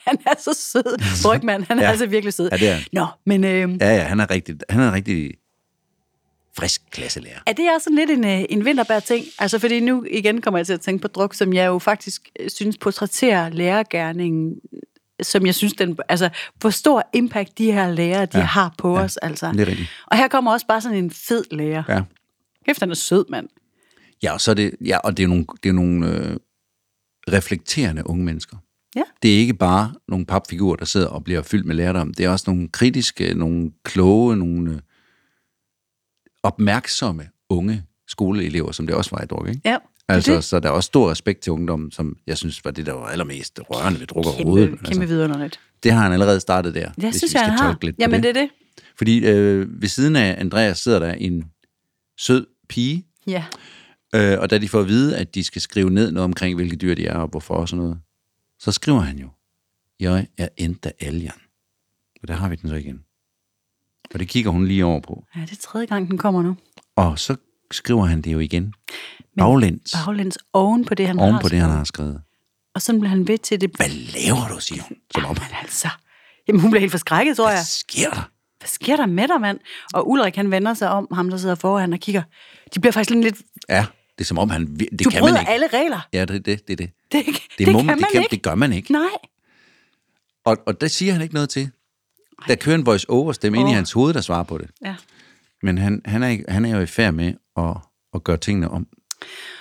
Han er så sød. Brygman, han er Ja. altså virkelig sød. Ja, det er han. Nå, men øh, Ja, ja, han er rigtig, han er rigtig frisk klasselærer. er det også sådan lidt en, øh, en vinterbær ting? Altså, fordi nu igen kommer jeg til at tænke på druk, som jeg jo faktisk øh, synes portrætterer lærergærningen, som jeg synes, den, altså, hvor stor impact de her lærere, de ja. har på ja. os. Altså. Det er rigtigt. Og her kommer også bare sådan en fed lærer. Ja. Kæft, han er sød, mand. Ja, og så er det, ja, og det er nogle, det er nogle øh, reflekterende unge mennesker. Ja. Det er ikke bare nogle papfigurer, der sidder og bliver fyldt med lærdom. Det er også nogle kritiske, nogle kloge, nogle øh, opmærksomme unge skoleelever, som det også var i druk, ikke? Ja, Altså, det. så der er også stor respekt til ungdommen, som jeg synes var det, der var allermest rørende ved druk og Kæmpe, hoved. kæmpe vidunderligt. Det har han allerede startet der, Jeg synes, skal han har. lidt Jamen, det. det er det. Fordi øh, ved siden af Andreas sidder der en sød pige, Ja. Øh, og da de får at vide, at de skal skrive ned noget omkring, hvilke dyr de er, og hvorfor og sådan noget, så skriver han jo, jeg er endda alien. Og der har vi den så igen. Og det kigger hun lige over på. ja, det er tredje gang, den kommer nu. Og så skriver han det jo igen. Baglæns. Baglæns oven på det, han Oven har på det, han skrevet. har skrevet. Og sådan bliver han ved til det. Hvad laver du, siger hun. Som om, Men altså, jamen hun bliver helt forskrækket, tror jeg. hvad sker der? Hvad sker der med dig, mand? Og Ulrik, han vender sig om, ham der sidder foran og kigger. De bliver faktisk lidt... Ja, det er som om, han... Det Du kan man ikke. alle regler. Ja, det er det, det, det. Det, det, Det, det, må, kan man det, kan, ikke. det gør man ikke. Nej. Og, og det siger han ikke noget til. Der kører en voice-over stemme ind i hans hoved, der svarer på det. Ja. Men han, han, er, ikke- han er jo i færd med at, at gøre tingene om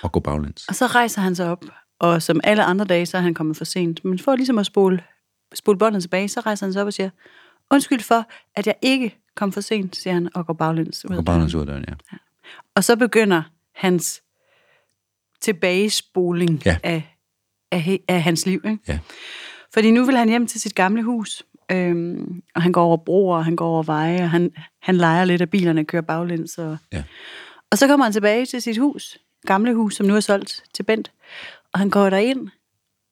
og gå baglæns. Og så rejser han sig op, og som alle andre dage, så er han kommet for sent. Men for ligesom at spole, spole båndet tilbage, så rejser han sig op og siger, undskyld for, at jeg ikke kom for sent, siger han, og går baglæns ud. Af baglæns døren. ud af døren, ja. Og så begynder hans tilbagespoling Ja. af, af, af hans liv. Ikke? Ja. Fordi nu vil han hjem til sit gamle hus, øhm, og han går over broer, og han går over veje, og han, han leger lidt af bilerne, kører baglæns. Og, Ja. og så kommer han tilbage til sit hus, gamle hus, som nu er solgt til Bent, og han går derind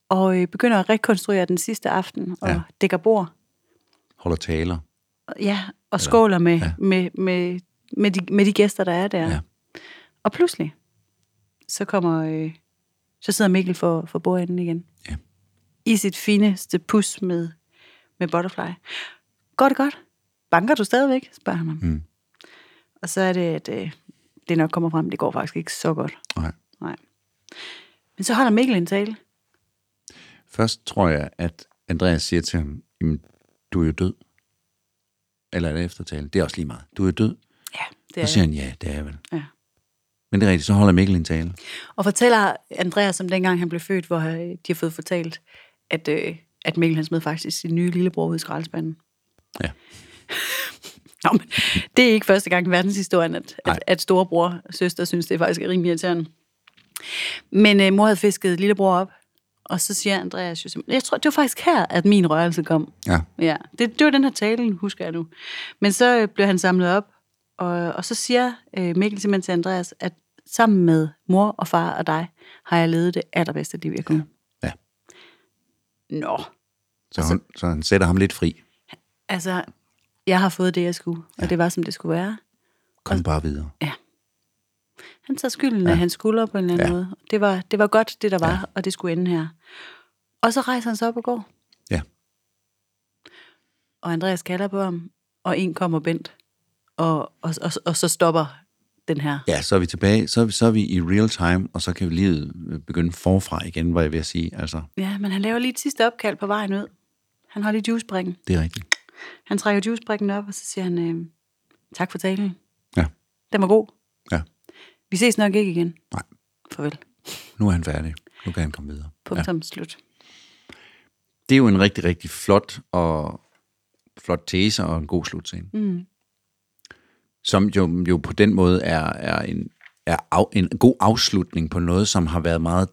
og øh, begynder at rekonstruere den sidste aften, og Ja. dækker bord. Holder taler. Ja, og skåler med, ja. med, med, med, de, med de gæster, der er der. Ja. Og pludselig, så kommer, øh, så sidder Mikkel for, for bordenden igen. Ja. I sit fineste pus med, med butterfly. Går det godt? Banker du stadigvæk? spørger han ham. Mm. Og så er det, at øh, det nok kommer frem, det går faktisk ikke så godt. Nej. Nej. Men så holder Mikkel en tale. Først tror jeg, at Andreas siger til ham, Jamen, du er jo død. Eller er det eftertale? Det er også lige meget. Du er død. Ja, det Så er siger han, ja, det er jeg vel. Ja. Men det er rigtigt, så holder Mikkel en tale. Og fortæller Andreas om dengang han blev født, hvor øh, de har fået fortalt, at, øh, at Mikkel han smed faktisk sin nye lillebror ud i skraldespanden. Ja. Nå, men det er ikke første gang i verdenshistorien, at, Nej. at, at storebror og søster synes, det er faktisk rimelig irriterende. Men øh, mor havde fisket lillebror op, og så siger Andreas jo jeg tror, det var faktisk her, at min rørelse kom. Ja. Ja, det, det var den her tale, husker jeg nu. Men så øh, blev han samlet op, og, og så siger øh, Mikkel simpelthen til Andreas, at sammen med mor og far og dig, har jeg levet det allerbedste liv, jeg kunne. Ja. Nå, Så, hun, så han sætter ham lidt fri. altså, jeg har fået det, jeg skulle, og det var, som det skulle være. Kom bare videre. Han tager skylden ja. af hans skulder på en eller anden Ja. ja. måde. Det var, det var godt, det der var, ja. og det skulle ende her. Og så rejser han sig op og går, Ja. og Andreas kalder på ham, og en kommer Bent, og, og, og, og så stopper den her. Ja, så er vi tilbage. Så, er vi- så er vi i real time, og så kan livet øh, begynde forfra igen, var jeg ved at sige. Altså, Ja, men han laver lige et sidste opkald på vejen ud. Han har lige juicebrikken. det er rigtigt. Han trækker juicebrikken op, og så siger han, øh, tak for talen. Ja. Den var god. Ja. Vi ses nok ikke igen. Nej. Farvel. Nu er han færdig. Nu kan han komme videre. Punktum ja. slut. Det er jo en rigtig, rigtig flot og flot tese og en god slutscene. Mm. Som jo, jo på den måde er, er, en, er af, en god afslutning på noget, som har været meget,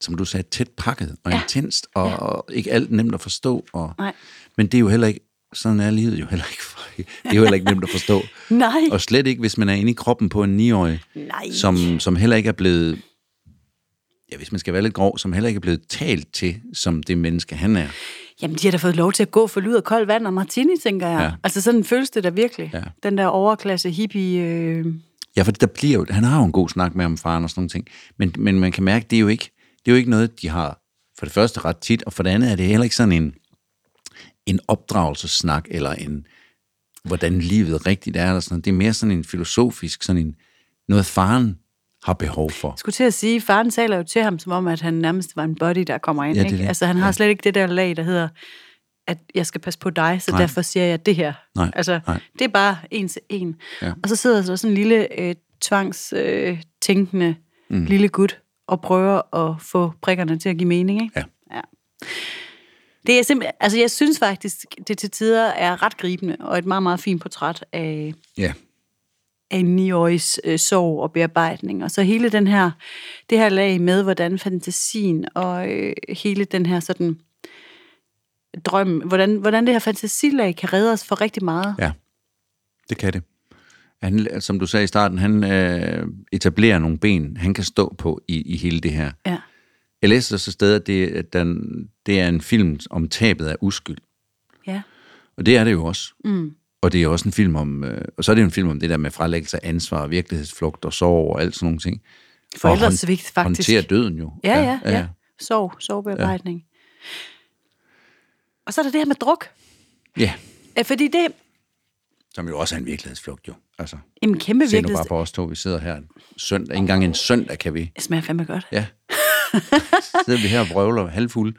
som du sagde, tæt pakket og ja. Intenst, og, ja. og ikke alt nemt at forstå. Og, Nej. Men det er jo heller ikke, sådan er livet jo heller ikke. For, det er jo heller ikke nemt at forstå. Nej. Og slet ikke, hvis man er inde i kroppen på en 9-årig, Nej. som, som heller ikke er blevet, ja, hvis man skal være lidt grov, som heller ikke er blevet talt til, som det menneske, han er. Jamen, de har da fået lov til at gå for lyd og koldt vand og martini, tænker jeg. Ja. Altså, sådan føles det da virkelig. Ja. Den der overklasse hippie... Øh... Ja, for der bliver jo, han har jo en god snak med om faren og sådan nogle ting, men, men man kan mærke, det er jo ikke, det er jo ikke noget, de har for det første ret tit, og for det andet er det heller ikke sådan en, en opdragelsessnak, eller en, hvordan livet rigtigt er, eller sådan noget. Det er mere sådan en filosofisk, sådan en, noget faren har behov for. Jeg skulle til at sige, faren taler jo til ham, som om, at han nærmest var en body, der kommer ind. Ja, det ikke? det. Altså, han har Ja. slet ikke det der lag, der hedder, at jeg skal passe på dig, så Nej. Derfor siger jeg det her. Nej, Altså, nej. det er bare en til en. Ja. Og så sidder der sådan en lille øh, tvangstænkende øh, mm. lille gut og prøver at få prikkerne til at give mening. Ikke? Ja. ja. Det er simpelthen, altså jeg synes faktisk, det til tider er ret gribende, og et meget, meget fint portræt af, Ja, af en niårigs øh, sorg og bearbejdning. Og så hele den her, det her lag med, hvordan fantasien og øh, hele den her sådan drøm, hvordan, hvordan det her fantasilag kan redde os for rigtig meget. ja, det kan det. Han, som du sagde i starten, han øh, etablerer nogle ben, han kan stå på i, i hele det her. Ja. Jeg læste også et sted, at det, at den, det er en film om tabet af uskyld. ja. Og det er det jo også. Mm. Og det er også en film om, øh, og så er det jo en film om det der med frelæggelse af ansvar, virkelighedsflugt og sorg og alt sådan nogle ting. Forældresvigt, faktisk. håndtere døden jo. Ja, ja, ja. ja. Sorg, sorgbearbejdning. Ja. Og så er der det her med druk. Ja, Fordi det som jo også er en virkelighedsflugt jo. Altså, en kæmpe se nu bare på os to, vi sidder her en søndag. Engang en søndag kan vi. Det smager fandme godt. Ja. sidder vi her og vrøvler halvfulde.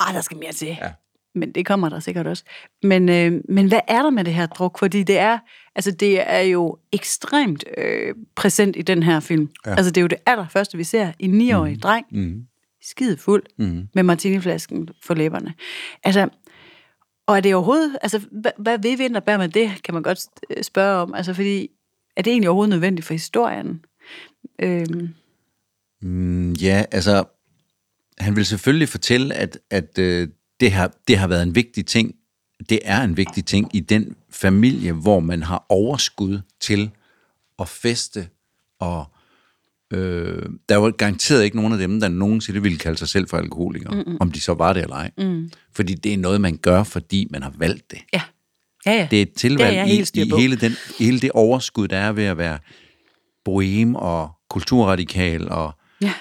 Ah, der skal mere til. Ja. Men det kommer der sikkert også. Men, øh, men hvad er der med det her druk? Fordi det er, altså det er jo ekstremt øh, præsent i den her film. Ja. Altså det er jo det allerførste, vi ser. En niårig mm. dreng, Mm. skide fuld, mm. med martiniflasken for læberne. Altså, og er det overhovedet, altså hvad, hvad ved vi der bærer med det, kan man godt øh, spørge om. Altså fordi, er det egentlig overhovedet nødvendigt for historien? Øhm, Mm, ja, altså, han vil selvfølgelig fortælle, at, at øh, det, har, det har været en vigtig ting. Det er en vigtig ting i den familie, hvor man har overskud til at feste, og øh, der var garanteret ikke nogen af dem, der nogensinde ville kalde sig selv for alkoholikere, Mm-mm. om de så var det eller ej. Mm. Fordi det er noget, man gør, fordi man har valgt det. ja. Ja, ja. Det er et tilvalg Det er i, i hele, den, hele det overskud, der er ved at være bohem og kulturradikal og ja.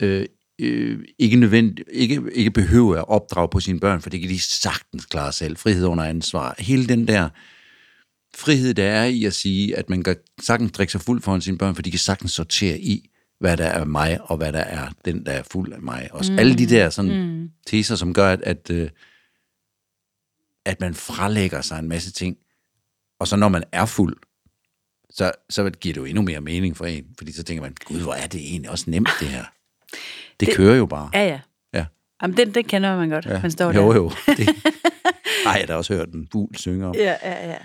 øh, øh, ikke, nødvendig, ikke, ikke behøve at opdrage på sine børn, for det kan de sagtens klare selv. Frihed under ansvar. Hele den der frihed, der er i at sige, at man kan sagtens drikke sig fuld foran sine børn, for de kan sagtens sortere i, hvad der er mig, og hvad der er den, der er fuld af mig. Også mm. alle de der sådan, mm. teser, som gør, at, at, øh, at man frelægger sig en masse ting. Og så når man er fuld, så, så giver det jo endnu mere mening for en, fordi så tænker man, gud, hvor er det egentlig også nemt, det her. Det, det kører jo bare. Ja, ja. Ja. Jamen, den, den kender man godt, ja. man står der. jo, jo. Det, ej, jeg har da også hørt en fugl synge om. Ja, ja, ja.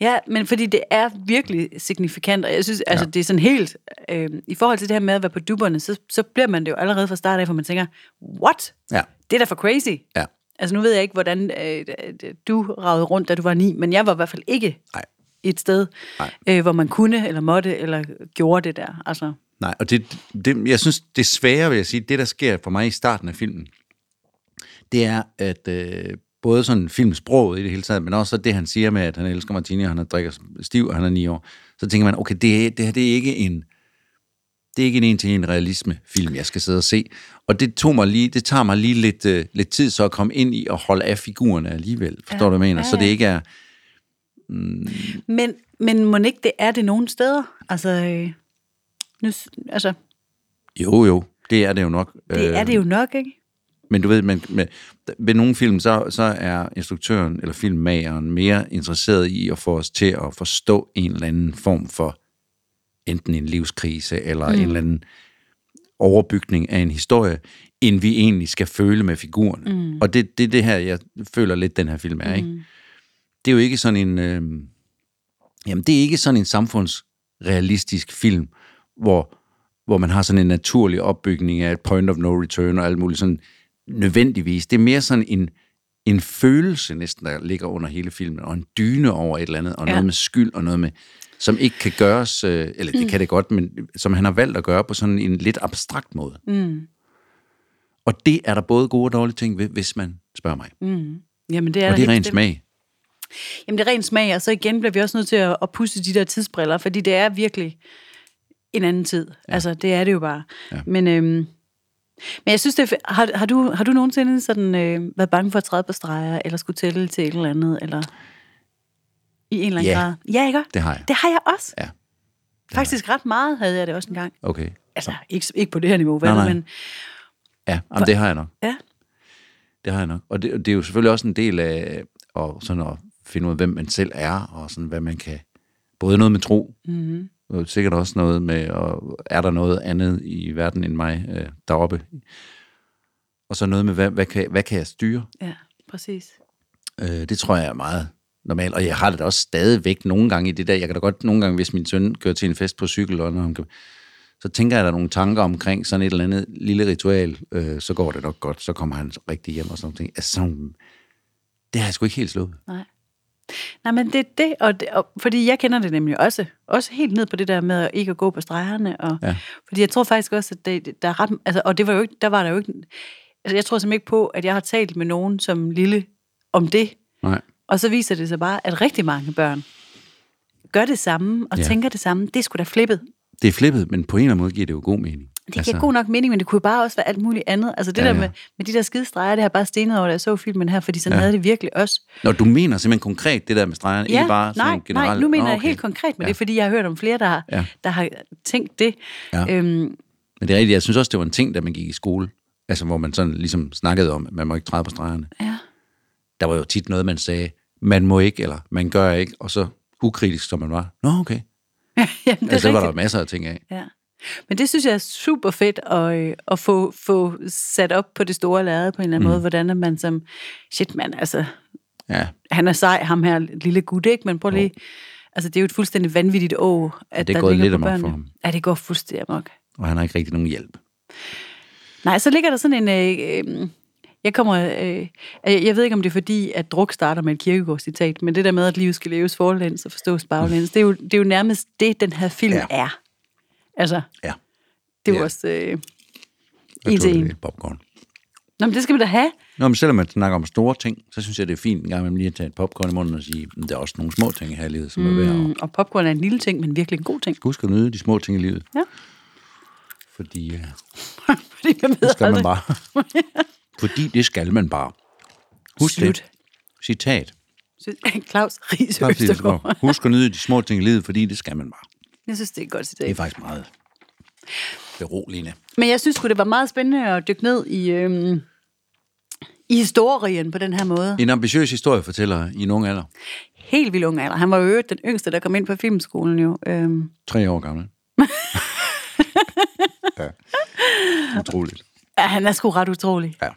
Ja, men fordi det er virkelig signifikant, og jeg synes, altså Ja. det er sådan helt, øh, i forhold til det her med at være på duberne, så, så bliver man det jo allerede fra start af, for man tænker, what? Ja. Det er da for crazy. Ja. Altså nu ved jeg ikke, hvordan øh, du ragede rundt, da du var ni, men jeg var i hvert fald ikke Nej. Et sted, Nej. øh, hvor man kunne, eller måtte, eller gjorde det der. Altså, Nej, og det, det, jeg synes, det svære, vil jeg sige, det der sker for mig i starten af filmen, det er, at øh, både sådan filmsproget i det hele taget, men også så det, han siger med, at han elsker Martini, og han drikker stiv, og han er ni år, så tænker man, okay, det, det her, det er ikke en, det er ikke en en-til-en realisme-film, jeg skal sidde og se. Og det, tog mig lige, det tager mig lige lidt, øh, lidt tid så at komme ind i og holde af figurerne alligevel. Forstår Ja, du, hvad jeg mener? ja, Så det ja. ikke er... men, men må ikke det er det nogen steder? Altså, øh, nu, altså Jo, jo, det er det jo nok. det er det jo nok, ikke? Men du ved, men med, ved nogle film, så, så er instruktøren eller filmmageren mere interesseret i at få os til at forstå en eller anden form for enten en livskrise eller mm. en eller anden overbygning af en historie, end vi egentlig skal føle med figurerne. Mm. Og det, det er det her, jeg føler lidt, den her film er. Ikke? Det er jo ikke sådan en... Øh, jamen, det er ikke sådan en samfundsrealistisk film, hvor, hvor man har sådan en naturlig opbygning af et point of no return og alt muligt sådan nødvendigvis. Det er mere sådan en, en følelse næsten, der ligger under hele filmen, og en dyne over et eller andet, og ja. Noget med skyld, og noget med, som ikke kan gøres, øh, eller det kan det godt, men som han har valgt at gøre på sådan en lidt abstrakt måde. Mm. Og det er der både gode og dårlige ting ved, hvis man spørger mig. Mm. Jamen, det er Og det er ren smag. Jamen, det er ren smag, og så igen bliver vi også nødt til at, at pusse de der tidsbriller, fordi det er virkelig en anden tid. Ja. Altså, det er det jo bare. Ja. Men, øhm, men jeg synes, det er, har, har, du, har du nogensinde sådan, øh, været bange for at træde på streger, eller skulle tælle til et eller andet, eller i en eller anden Ja. grad? Ja, ikke? Det har jeg. Det har jeg også. Ja. Faktisk ret meget havde jeg det også engang. Okay. Altså, ikke, ikke på det her niveau, vel? Nej, nej. Men, Ja, jamen, det har jeg nok. ja. Det har jeg nok. Og det, det er jo selvfølgelig også en del af at, sådan at finde ud af, hvem man selv er, og sådan, hvad man kan... Både noget med tro, mm-hmm. og sikkert også noget med, og er der noget andet i verden end mig øh, deroppe? Og så noget med, hvad, hvad, kan, hvad kan jeg styre? ja, præcis. Øh, det tror jeg er meget normalt, og jeg har det da også stadigvæk nogle gange i det der. Jeg kan da godt nogle gange, hvis min søn kører til en fest på cykel, og når han kan, så tænker jeg der nogle tanker omkring sådan et eller andet lille ritual, øh, så går det nok godt, så kommer han rigtig hjem og sådan noget. Altså sådan, det har jeg sgu ikke helt slået. Nej. Nej, men det er det, og, det, og fordi jeg kender det nemlig også, også helt ned på det der med at ikke at gå på stregerne, og, Ja. fordi jeg tror faktisk også, at det, der er ret, altså, og det var jo ikke, der var der jo ikke, altså jeg tror simpelthen ikke på, at jeg har talt med nogen som lille om det, Nej. og så viser det sig bare, at rigtig mange børn gør det samme, og Ja. tænker det samme, det er sgu da flippet. Det er flippet, men på en eller anden måde giver det jo god mening. Det giver altså, god nok mening, men det kunne bare også være alt muligt andet. Altså det Ja, ja, der ja. med, med de der skide streger, det har jeg bare stenet over, da jeg så filmen her, fordi sådan Ja. ja. havde det virkelig også. Når du mener simpelthen konkret det der med stregerne, Ja, ikke bare sådan nej, generelt? nej, nu mener Nå, jeg okay. helt konkret med Ja. ja. det, fordi jeg har hørt om flere, der har, Ja. ja. der har tænkt det. Ja. Øhm, Men det er rigtigt, jeg synes også, det var en ting, da man gik i skole. Altså, hvor man sådan ligesom snakkede om, at man må ikke træde på stregerne. ja. der var jo tit noget, man sagde, man må ikke, eller man gør ikke, og så ukritisk som man var. Nå, okay. Jamen, det er Altså, så var der masser af ting af. Ja. Men det synes jeg er super fedt at, øh, at få, få sat op på det store lærred på en eller anden mm. måde, hvordan er man som, shit mand, altså, Ja, han er sej, ham her lille gut, ikke? Men prøv lige, altså det er jo et fuldstændig vanvittigt å, at det er der gået lidt amok for ham. Ja, det går fuldstændig amok. og han har ikke rigtig nogen hjælp. Nej, så ligger der sådan en... Øh, øh, jeg kommer... Øh, jeg ved ikke, om det er fordi, at druk starter med et kirkegårdscitat, men det der med, at livet skal leves forlæns og forstås baglæns, det er jo, det er jo nærmest det, den her film Ja. ja. er. Altså, Ja. det er jo Ja. også øh, en til en. popcorn. Nå, men det skal vi da have. Nå, men selvom man snakker om store ting, så synes jeg, det er fint en gang imellem lige at tage et popcorn i munden og sige, at der er også nogle små ting her i livet, som mm. er værd Mm, og popcorn er en lille ting, men virkelig en god ting. huske at nyde de små ting i livet. Ja. Fordi uh, Fordi man ved det skal man aldrig- bare. Fordi det skal man bare. Husk Slut. det. Citat. Claus Ries Husk at nyde de små ting i livet, fordi det skal man bare. Jeg synes, det er et godt Det er citat. faktisk meget beroligende. Men jeg synes det var meget spændende at dykke ned i, øhm, i historien på den her måde. En ambitiøs historiefortæller i en ung alder. Helt vildt ung alder. Han var jo øvrigt den yngste, der kom ind på filmskolen jo. Øhm, Tre år gammel. ja. Utroligt. ja, han er sgu ret utrolig. Ja.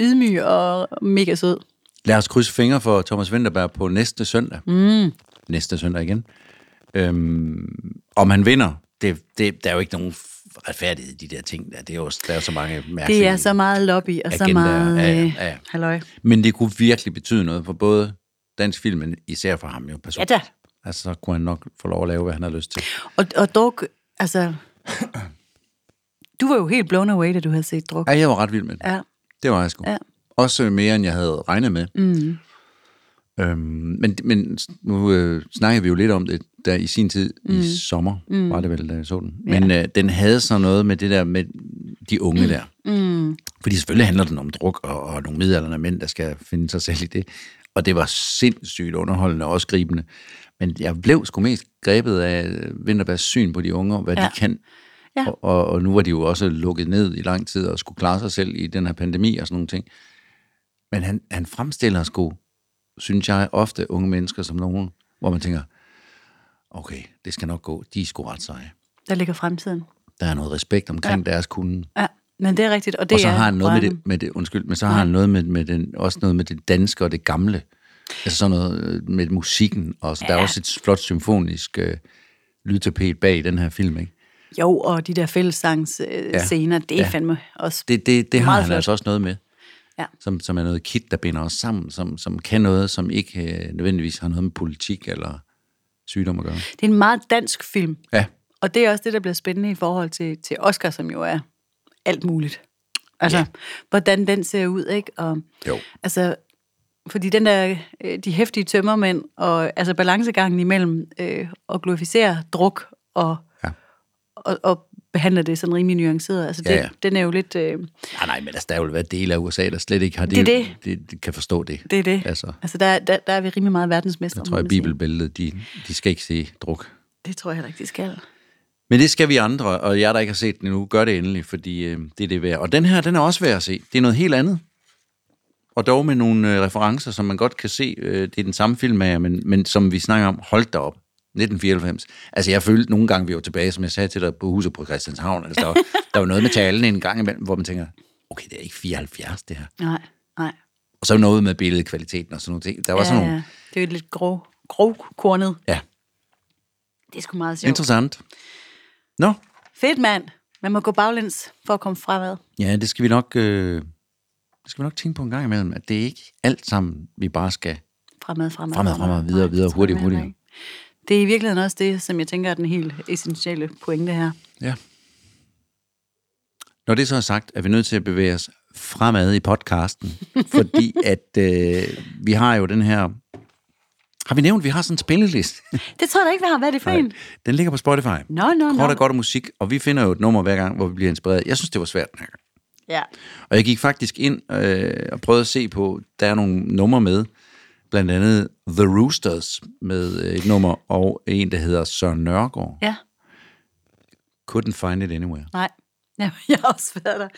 Ydmyg og mega sød. Lad os krydse fingre for Thomas Winterberg på næste søndag. Mm. næste søndag igen. Øhm, om han vinder, det, det, der er jo ikke nogen retfærdighed i de der ting. Der, det er jo, der er så mange mærkelige... Det er så meget lobby og så meget... ja, ja, øh, ja. Halløj. Men det kunne virkelig betyde noget for både dansk film, men især for ham jo personligt. Ja da. Altså, så kunne han nok få lov at lave, hvad han har lyst til. Og, og dog, altså... Du var jo helt blown away, da du havde set druk. Ja, jeg var ret vild med det. Ja. Det var jeg sgu. Ja. Også mere, end jeg havde regnet med. Mm. Øhm, men, men nu øh, snakker vi jo lidt om det, der i sin tid, mm. i sommer, mm. var det vel, da jeg så den. Men øh, den havde så noget med det der med de unge mm. der. Mm. Fordi selvfølgelig handler den om druk og, og nogle midalderne mænd, der skal finde sig selv i det. Og det var sindssygt underholdende og også gribende. Men jeg blev sgu mest grebet af Vinterbergs syn på de unge, og hvad ja. Ja. de kan. Ja. Og, og, og nu var de jo også lukket ned i lang tid og skulle klare sig selv i den her pandemi og sådan nogle ting. Men han, han fremstiller sgu, synes jeg, ofte unge mennesker som nogen, hvor man tænker, okay, det skal nok gå, de er sgu ret seje. Der ligger fremtiden. Der er noget respekt omkring ja. deres kunde. Ja, men det er rigtigt. Og, det Og så er har han noget med det, med det, undskyld, men så har han noget med, med den, også noget med det danske og det gamle. Altså sådan noget øh, med musikken, og så, ja. der er også et flot symfonisk øh, lydtapet bag den her film, ikke? Jo, og de der fællessangsscener, øh, Ja. scener, det er Ja. fandme også... Det, det, det har han flot. altså også noget med. Ja. Som, som er noget kit, der binder os sammen, som, som kan noget, som ikke øh, nødvendigvis har noget med politik eller sygdom at gøre. Det er en meget dansk film. Ja, Og det er også det, der bliver spændende i forhold til, til Oscar, som jo er alt muligt. Altså, Ja. hvordan den ser ud, ikke? Og, Jo. Altså, fordi den der, øh, de hæftige tømmermænd, og altså balancegangen imellem øh, at glorificere druk og, Ja. og, og behandle det sådan rimelig nuanceret, altså det, Ja, ja, den er jo lidt, øh, nej, nej, men altså, der er jo været dele af USA, der slet ikke har Det det. det, det kan forstå det. det er det. Altså, Altså, der, der, der er vi rimelig meget verdensmester. jeg tror, at bibelbæltet, de, de skal ikke se druk. Det tror jeg heller ikke, de skal. Men det skal vi andre, og jeg, der ikke har set den endnu, gør det endelig, fordi øh, det er det værd. Og den her, den er også værd at se. Det er noget helt andet. Og dog med nogle øh, referencer, som man godt kan se. Øh, det er den samme film af, men, men som vi snakker om, holdt derop. 1994. Altså, jeg følte nogle gange, vi var tilbage, som jeg sagde til dig, på huset på Christianshavn. Altså, der, var, der var noget med talen en gang imellem, hvor man tænker, okay, det er ikke 74, det her. Nej, nej. Og så noget med billedkvaliteten og sådan nogle ting. Der var sådan nogle, Det er jo lidt grov, grovkornet. ja, Det er sgu meget sjovt. interessant. Nå, Fedt, mand. Man må gå baglæns for at komme fremad. Ja, det skal vi nok, øh, det skal vi nok tænke på en gang imellem, at det er ikke alt sammen, vi bare skal. Fremad, fremad, Fremad, fremad, videre, Nej, videre, tror hurtigt, hurtigt. Det er i virkeligheden også det, som jeg tænker er den helt essentielle pointe her. Ja. Når det så er sagt, er vi nødt til at bevæge os fremad i podcasten, fordi at øh, vi har jo den her... Har vi nævnt, at vi har sådan en spilleliste? Det tror jeg da ikke, vi har. Hvad er det for en? Den ligger på Spotify. Nå, nå, Kort nå. og godt af musik, og vi finder jo et nummer hver gang, hvor vi bliver inspireret. Jeg synes, det var svært den her gang. Ja. Og jeg gik faktisk ind øh, og prøvede at se på, der er nogle numre med, blandt andet The Roosters med øh, et nummer, og en, der hedder Søren Nørgaard. Ja. Couldn't find it anywhere. Nej. Ja, jeg har også været der.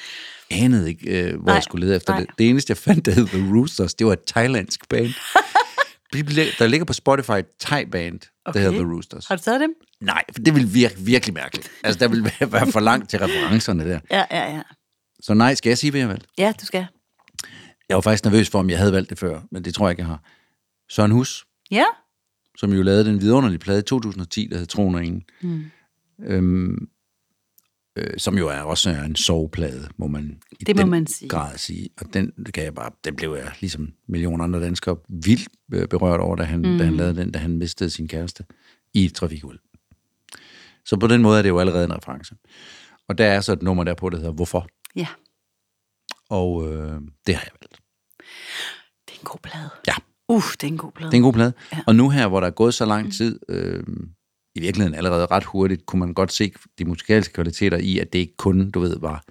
Anede ikke, øh, hvor Nej, jeg skulle lede efter nej. det. Det eneste, jeg fandt, der hed The Roosters, det var et thailandsk band. Der ligger på Spotify et thai-band, der Okay. hedder The Roosters. Har du taget dem? Nej, for det ville virke virkelig mærkeligt. Altså, der ville være- være for langt til referencerne der. Ja, ja, ja. Så nej, skal jeg sige, hvad jeg valgte? Ja, du skal. Jeg var faktisk nervøs for, om jeg havde valgt det før, men det tror jeg ikke, jeg har. Søren Hus, Ja. som jo lavede den vidunderlige plade i 2010, der hed Ingen. Mm. Øhm, øh, som jo er også er en soveplade, må man i Det må den man sige. grad sige. Og den, kan jeg bare, den blev jeg, ligesom millioner andre danskere, vildt øh, berørt over, da han, mm. da han lavede den, da han mistede sin kæreste i et trafikuheld. Så på den måde er det jo allerede en reference. Og der er så et nummer derpå, der hedder Hvorfor? Ja. Og øh, det har jeg valgt. Det er en god plade. Ja. Uh, det er en god plade. Det er en god plade. Ja. Og nu her, hvor der er gået så lang tid, øh, i virkeligheden allerede ret hurtigt, kunne man godt se de musikalske kvaliteter i, at det ikke kun, du ved, var...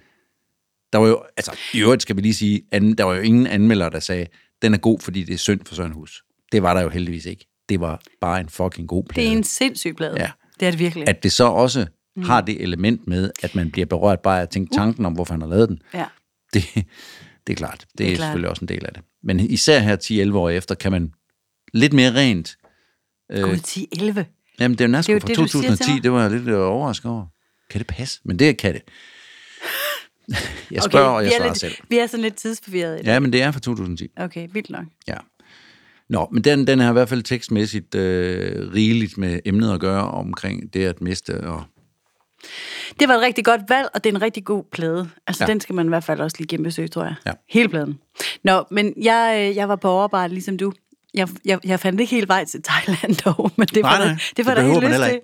Der var jo, altså i øvrigt skal vi lige sige, an, der var jo ingen anmelder, der sagde, den er god, fordi det er synd for Søren Hus. Det var der jo heldigvis ikke. Det var bare en fucking god plade. Det er en sindssyg plade. Ja. Det er det virkelig. At det så også mm. har det element med, at man bliver berørt bare af at tænke tanken om, hvorfor han har lavet den. Ja. Det, det er klart. Det, det er, klart. selvfølgelig også en del af det. Men især her 10-11 år efter, kan man lidt mere rent Gud, 10, 11. Jamen, det er jo næsten er fra det, du siger til 2010, mig. det var jeg lidt øh, overrasket over. Kan det passe? Men det kan det. Jeg spørger, okay, og jeg er svarer lidt, selv. Vi er sådan lidt tidsforvirret. Ja, men det er fra 2010. Okay, vildt nok. Ja. Nå, men den, den er i hvert fald tekstmæssigt øh, rigeligt med emnet at gøre omkring det at miste. Og, Det var et rigtig godt valg, og det er en rigtig god plade. Altså, Ja. den skal man i hvert fald også lige genbesøge, tror jeg. Ja. Hele pladen. Nå, men jeg, øh, jeg var på overarbejde, ligesom du. Jeg, jeg, jeg fandt ikke helt vej til Thailand dog, men det var Nej, nej, det var det der helt lyst til.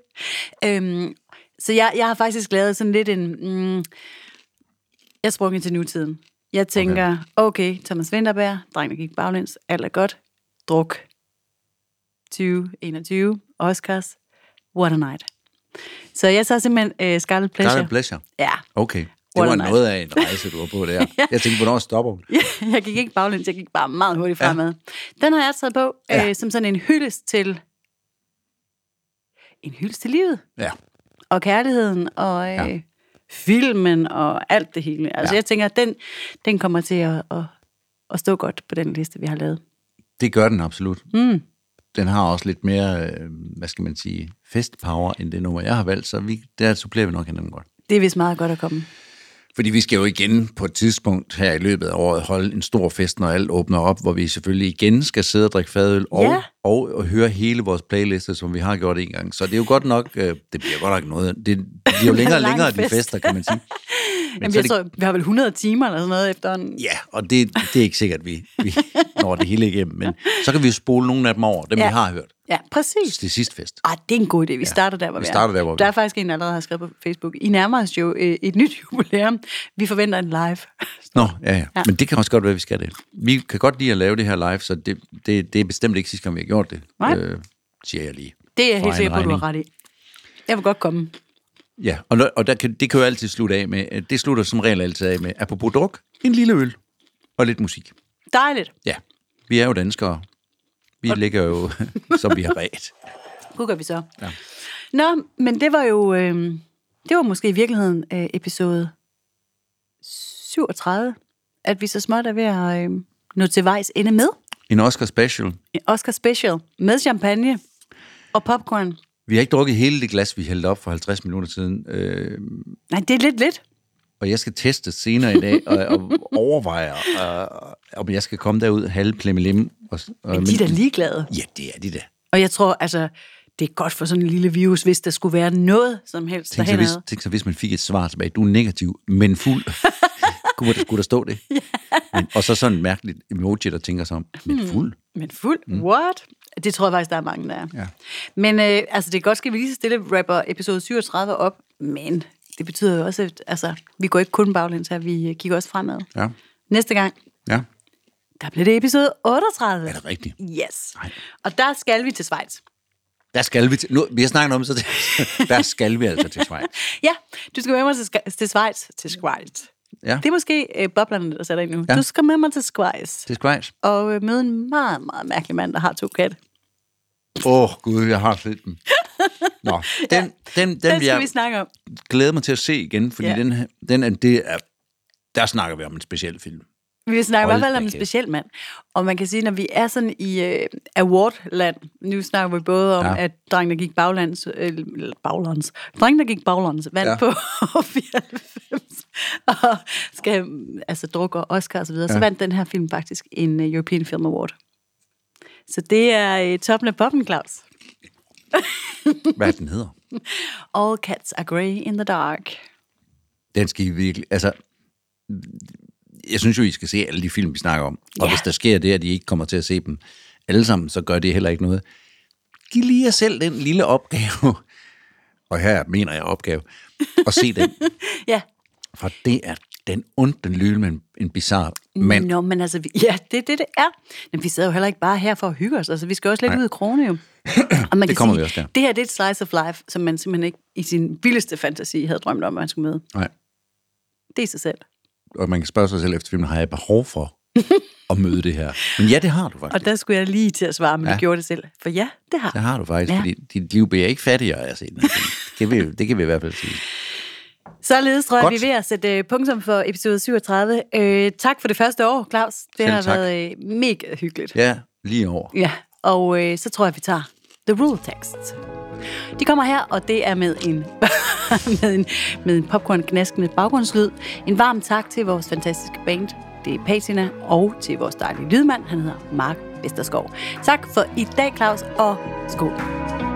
Øhm, så jeg, jeg har faktisk lavet sådan lidt en... Mm, jeg sprunget til nutiden. Jeg tænker, okay, okay Thomas Winterberg, dreng, der gik baglæns, alt er godt. Druk. 2021, Oscars, what a night. Så jeg så simpelthen uh, Scarlet Pleasure. Scarlet Pleasure. Ja, Okay, det What var night. noget af en rejse, du var på der. Jeg tænkte, hvornår stopper hun? jeg gik ikke baglæns, jeg gik bare meget hurtigt Ja. fremad. Den har jeg taget på Ja. øh, som sådan en hyldest til en hyldest til livet. Ja, Og kærligheden, og øh, Ja. ja. filmen, og alt det hele. Altså Ja. ja. jeg tænker, at den, den kommer til at, at, at stå godt på den liste, vi har lavet. det gør den absolut. Mm. Den har også lidt mere, øh, hvad skal man sige, festpower, end det nummer, jeg har valgt, så vi, der supplerer vi nok hinanden godt. Det er vist meget godt at komme. Fordi vi skal jo igen på et tidspunkt her i løbet af året holde en stor fest, når alt åbner op, hvor vi selvfølgelig igen skal sidde og drikke fadøl og, Ja. og, og høre hele vores playliste, som vi har gjort en gang. Så det er jo godt nok, øh, det bliver godt nok noget, det, det bliver jo længere og længere, de fest. fester, kan man sige. Men Jamen, så jeg det, tror, vi har vel 100 timer eller sådan noget efter en... Ja, og det, det er ikke sikkert, at vi, vi når det hele igennem, men så kan vi jo spole nogle af dem over, dem. Ja. vi har hørt Ja, præcis. til sidst fest. Ah, det er en god idé. Vi starter der, hvor vi vi, starter er. der, hvor Der er. faktisk en, der allerede har skrevet på Facebook. I nærmer os jo øh, et nyt jubilæum. Vi forventer en live. Nå, ja, ja, ja. Ja. Men det kan også godt være, at vi skal det. Vi kan godt lide at lave det her live, så det, det, det er bestemt ikke sidste gang, vi har gjort det, Nej. øh, siger jeg lige. Det er jeg helt sikker på, du har ret i. Jeg vil godt komme. Ja, og, og der kan, det kan jo altid slutte af med, øh, det slutter som regel altid af med, apropos druk, en lille øl og lidt musik. Dejligt. Ja, vi er jo danskere. Vi ligger jo, som vi har ret. Hvor gør vi så? Ja. Nå, men det var jo... Øh, det var måske i virkeligheden øh, episode 37, at vi så småt er ved at øh, nå til vejs ende med. En Oscar special. En Oscar special med champagne og popcorn. Vi har ikke drukket hele det glas, vi hældte op for 50 minutter siden. Øh, Nej, det er lidt lidt. Og jeg skal teste senere i dag og, og overveje, øh, om jeg skal komme derud halv plemmelim. Og, og, Men de er da ligeglade. Ja, det er de da. Og jeg tror, altså, det er godt for sådan en lille virus, hvis der skulle være noget som helst Tænk så, hvis, tænk så, hvis man fik et svar tilbage. Du er negativ, men fuld. skulle, der, skulle der stå det? Men, og så sådan et mærkeligt emoji, der tænker sig om, men fuld? Men fuld? Mm. What? Det tror jeg faktisk, der er mange, der er. Ja. Men øh, altså, det er godt, skal vi lige så stille rapper episode 37 op, men det betyder jo også, at altså, vi går ikke kun baglæns her, vi øh, kigger også fremad. Ja. Næste gang, Ja, der bliver det episode 38. er det rigtigt? Yes. Nej. Og der skal vi til Schweiz. Der skal vi til, nu, vi har snakket om det, så det, der skal vi altså til Schweiz. Ja, du skal med mig til, til Schweiz. Til Schweiz. Ja, Det er måske øh, boblerne, der sætter ind nu. Ja. Du skal med mig til Schweiz. til Schweiz. Og øh, møde en meget, meget mærkelig mand, der har to katte. Åh, oh, gud, jeg har set den. Nå, den, den, den, Den vil skal jeg vi snakke om. glæde mig til at se igen, fordi Ja. den, den er, det er, der snakker vi om en speciel film. Vi snakker i Hold hvert fald om en speciel mand. Og man kan sige, når vi er sådan i uh, awardland, nu snakker vi både om, Ja. ja. at drengen, der gik baglands, øh, baglands, drengen, der gik baglands, vandt Ja. ja. på 94, og skal altså drukke og Oscar og så videre, ja. så vandt den her film faktisk en uh, European Film Award. Så det er uh, toppen af poppen, Claus. Hvad er den hedder? All cats are grey in the dark. Den skal I virkelig... Altså, jeg synes jo, I skal se alle de film, vi snakker om. Og Ja. hvis der sker det, at I ikke kommer til at se dem alle sammen, så gør det heller ikke noget. Giv lige jer selv den lille opgave, og her mener jeg opgave, og se den. Ja, For det er den ondt, den lyde med en, bizarre mand. Nå, men altså, ja, det er det, det er. Men vi sidder jo heller ikke bare her for at hygge os. Altså, vi skal også lidt Nej. ud i krone, jo. Og man kan kommer sige, vi også der. det her det er et slice of life, som man simpelthen ikke i sin vildeste fantasi havde drømt om, at man skulle møde. Nej. Det er sig selv. Og man kan spørge sig selv efter filmen, har jeg behov for at møde det her? Men ja, det har du faktisk. Og der skulle jeg lige til at svare, men ja. Jeg gjorde det selv. For ja, det har. Det har du faktisk, ja. Fordi dit liv bliver ikke fattigere af at se den. Det kan vi, det kan vi i hvert fald sige. Således tror jeg, Godt. vi er ved at sætte øh, punktum for episode 37. Øh, tak for det første år, Claus. Det Selv har tak. været øh, mega hyggeligt. Ja, lige over. Ja, og øh, så tror jeg, vi tager The Rule Text. De kommer her, og det er med en, med en, med en popcorn-knaskende baggrundslyd. En varm tak til vores fantastiske band, det er Patina, og til vores dejlige lydmand, han hedder Mark Vesterskov. Tak for i dag, Claus, og skål.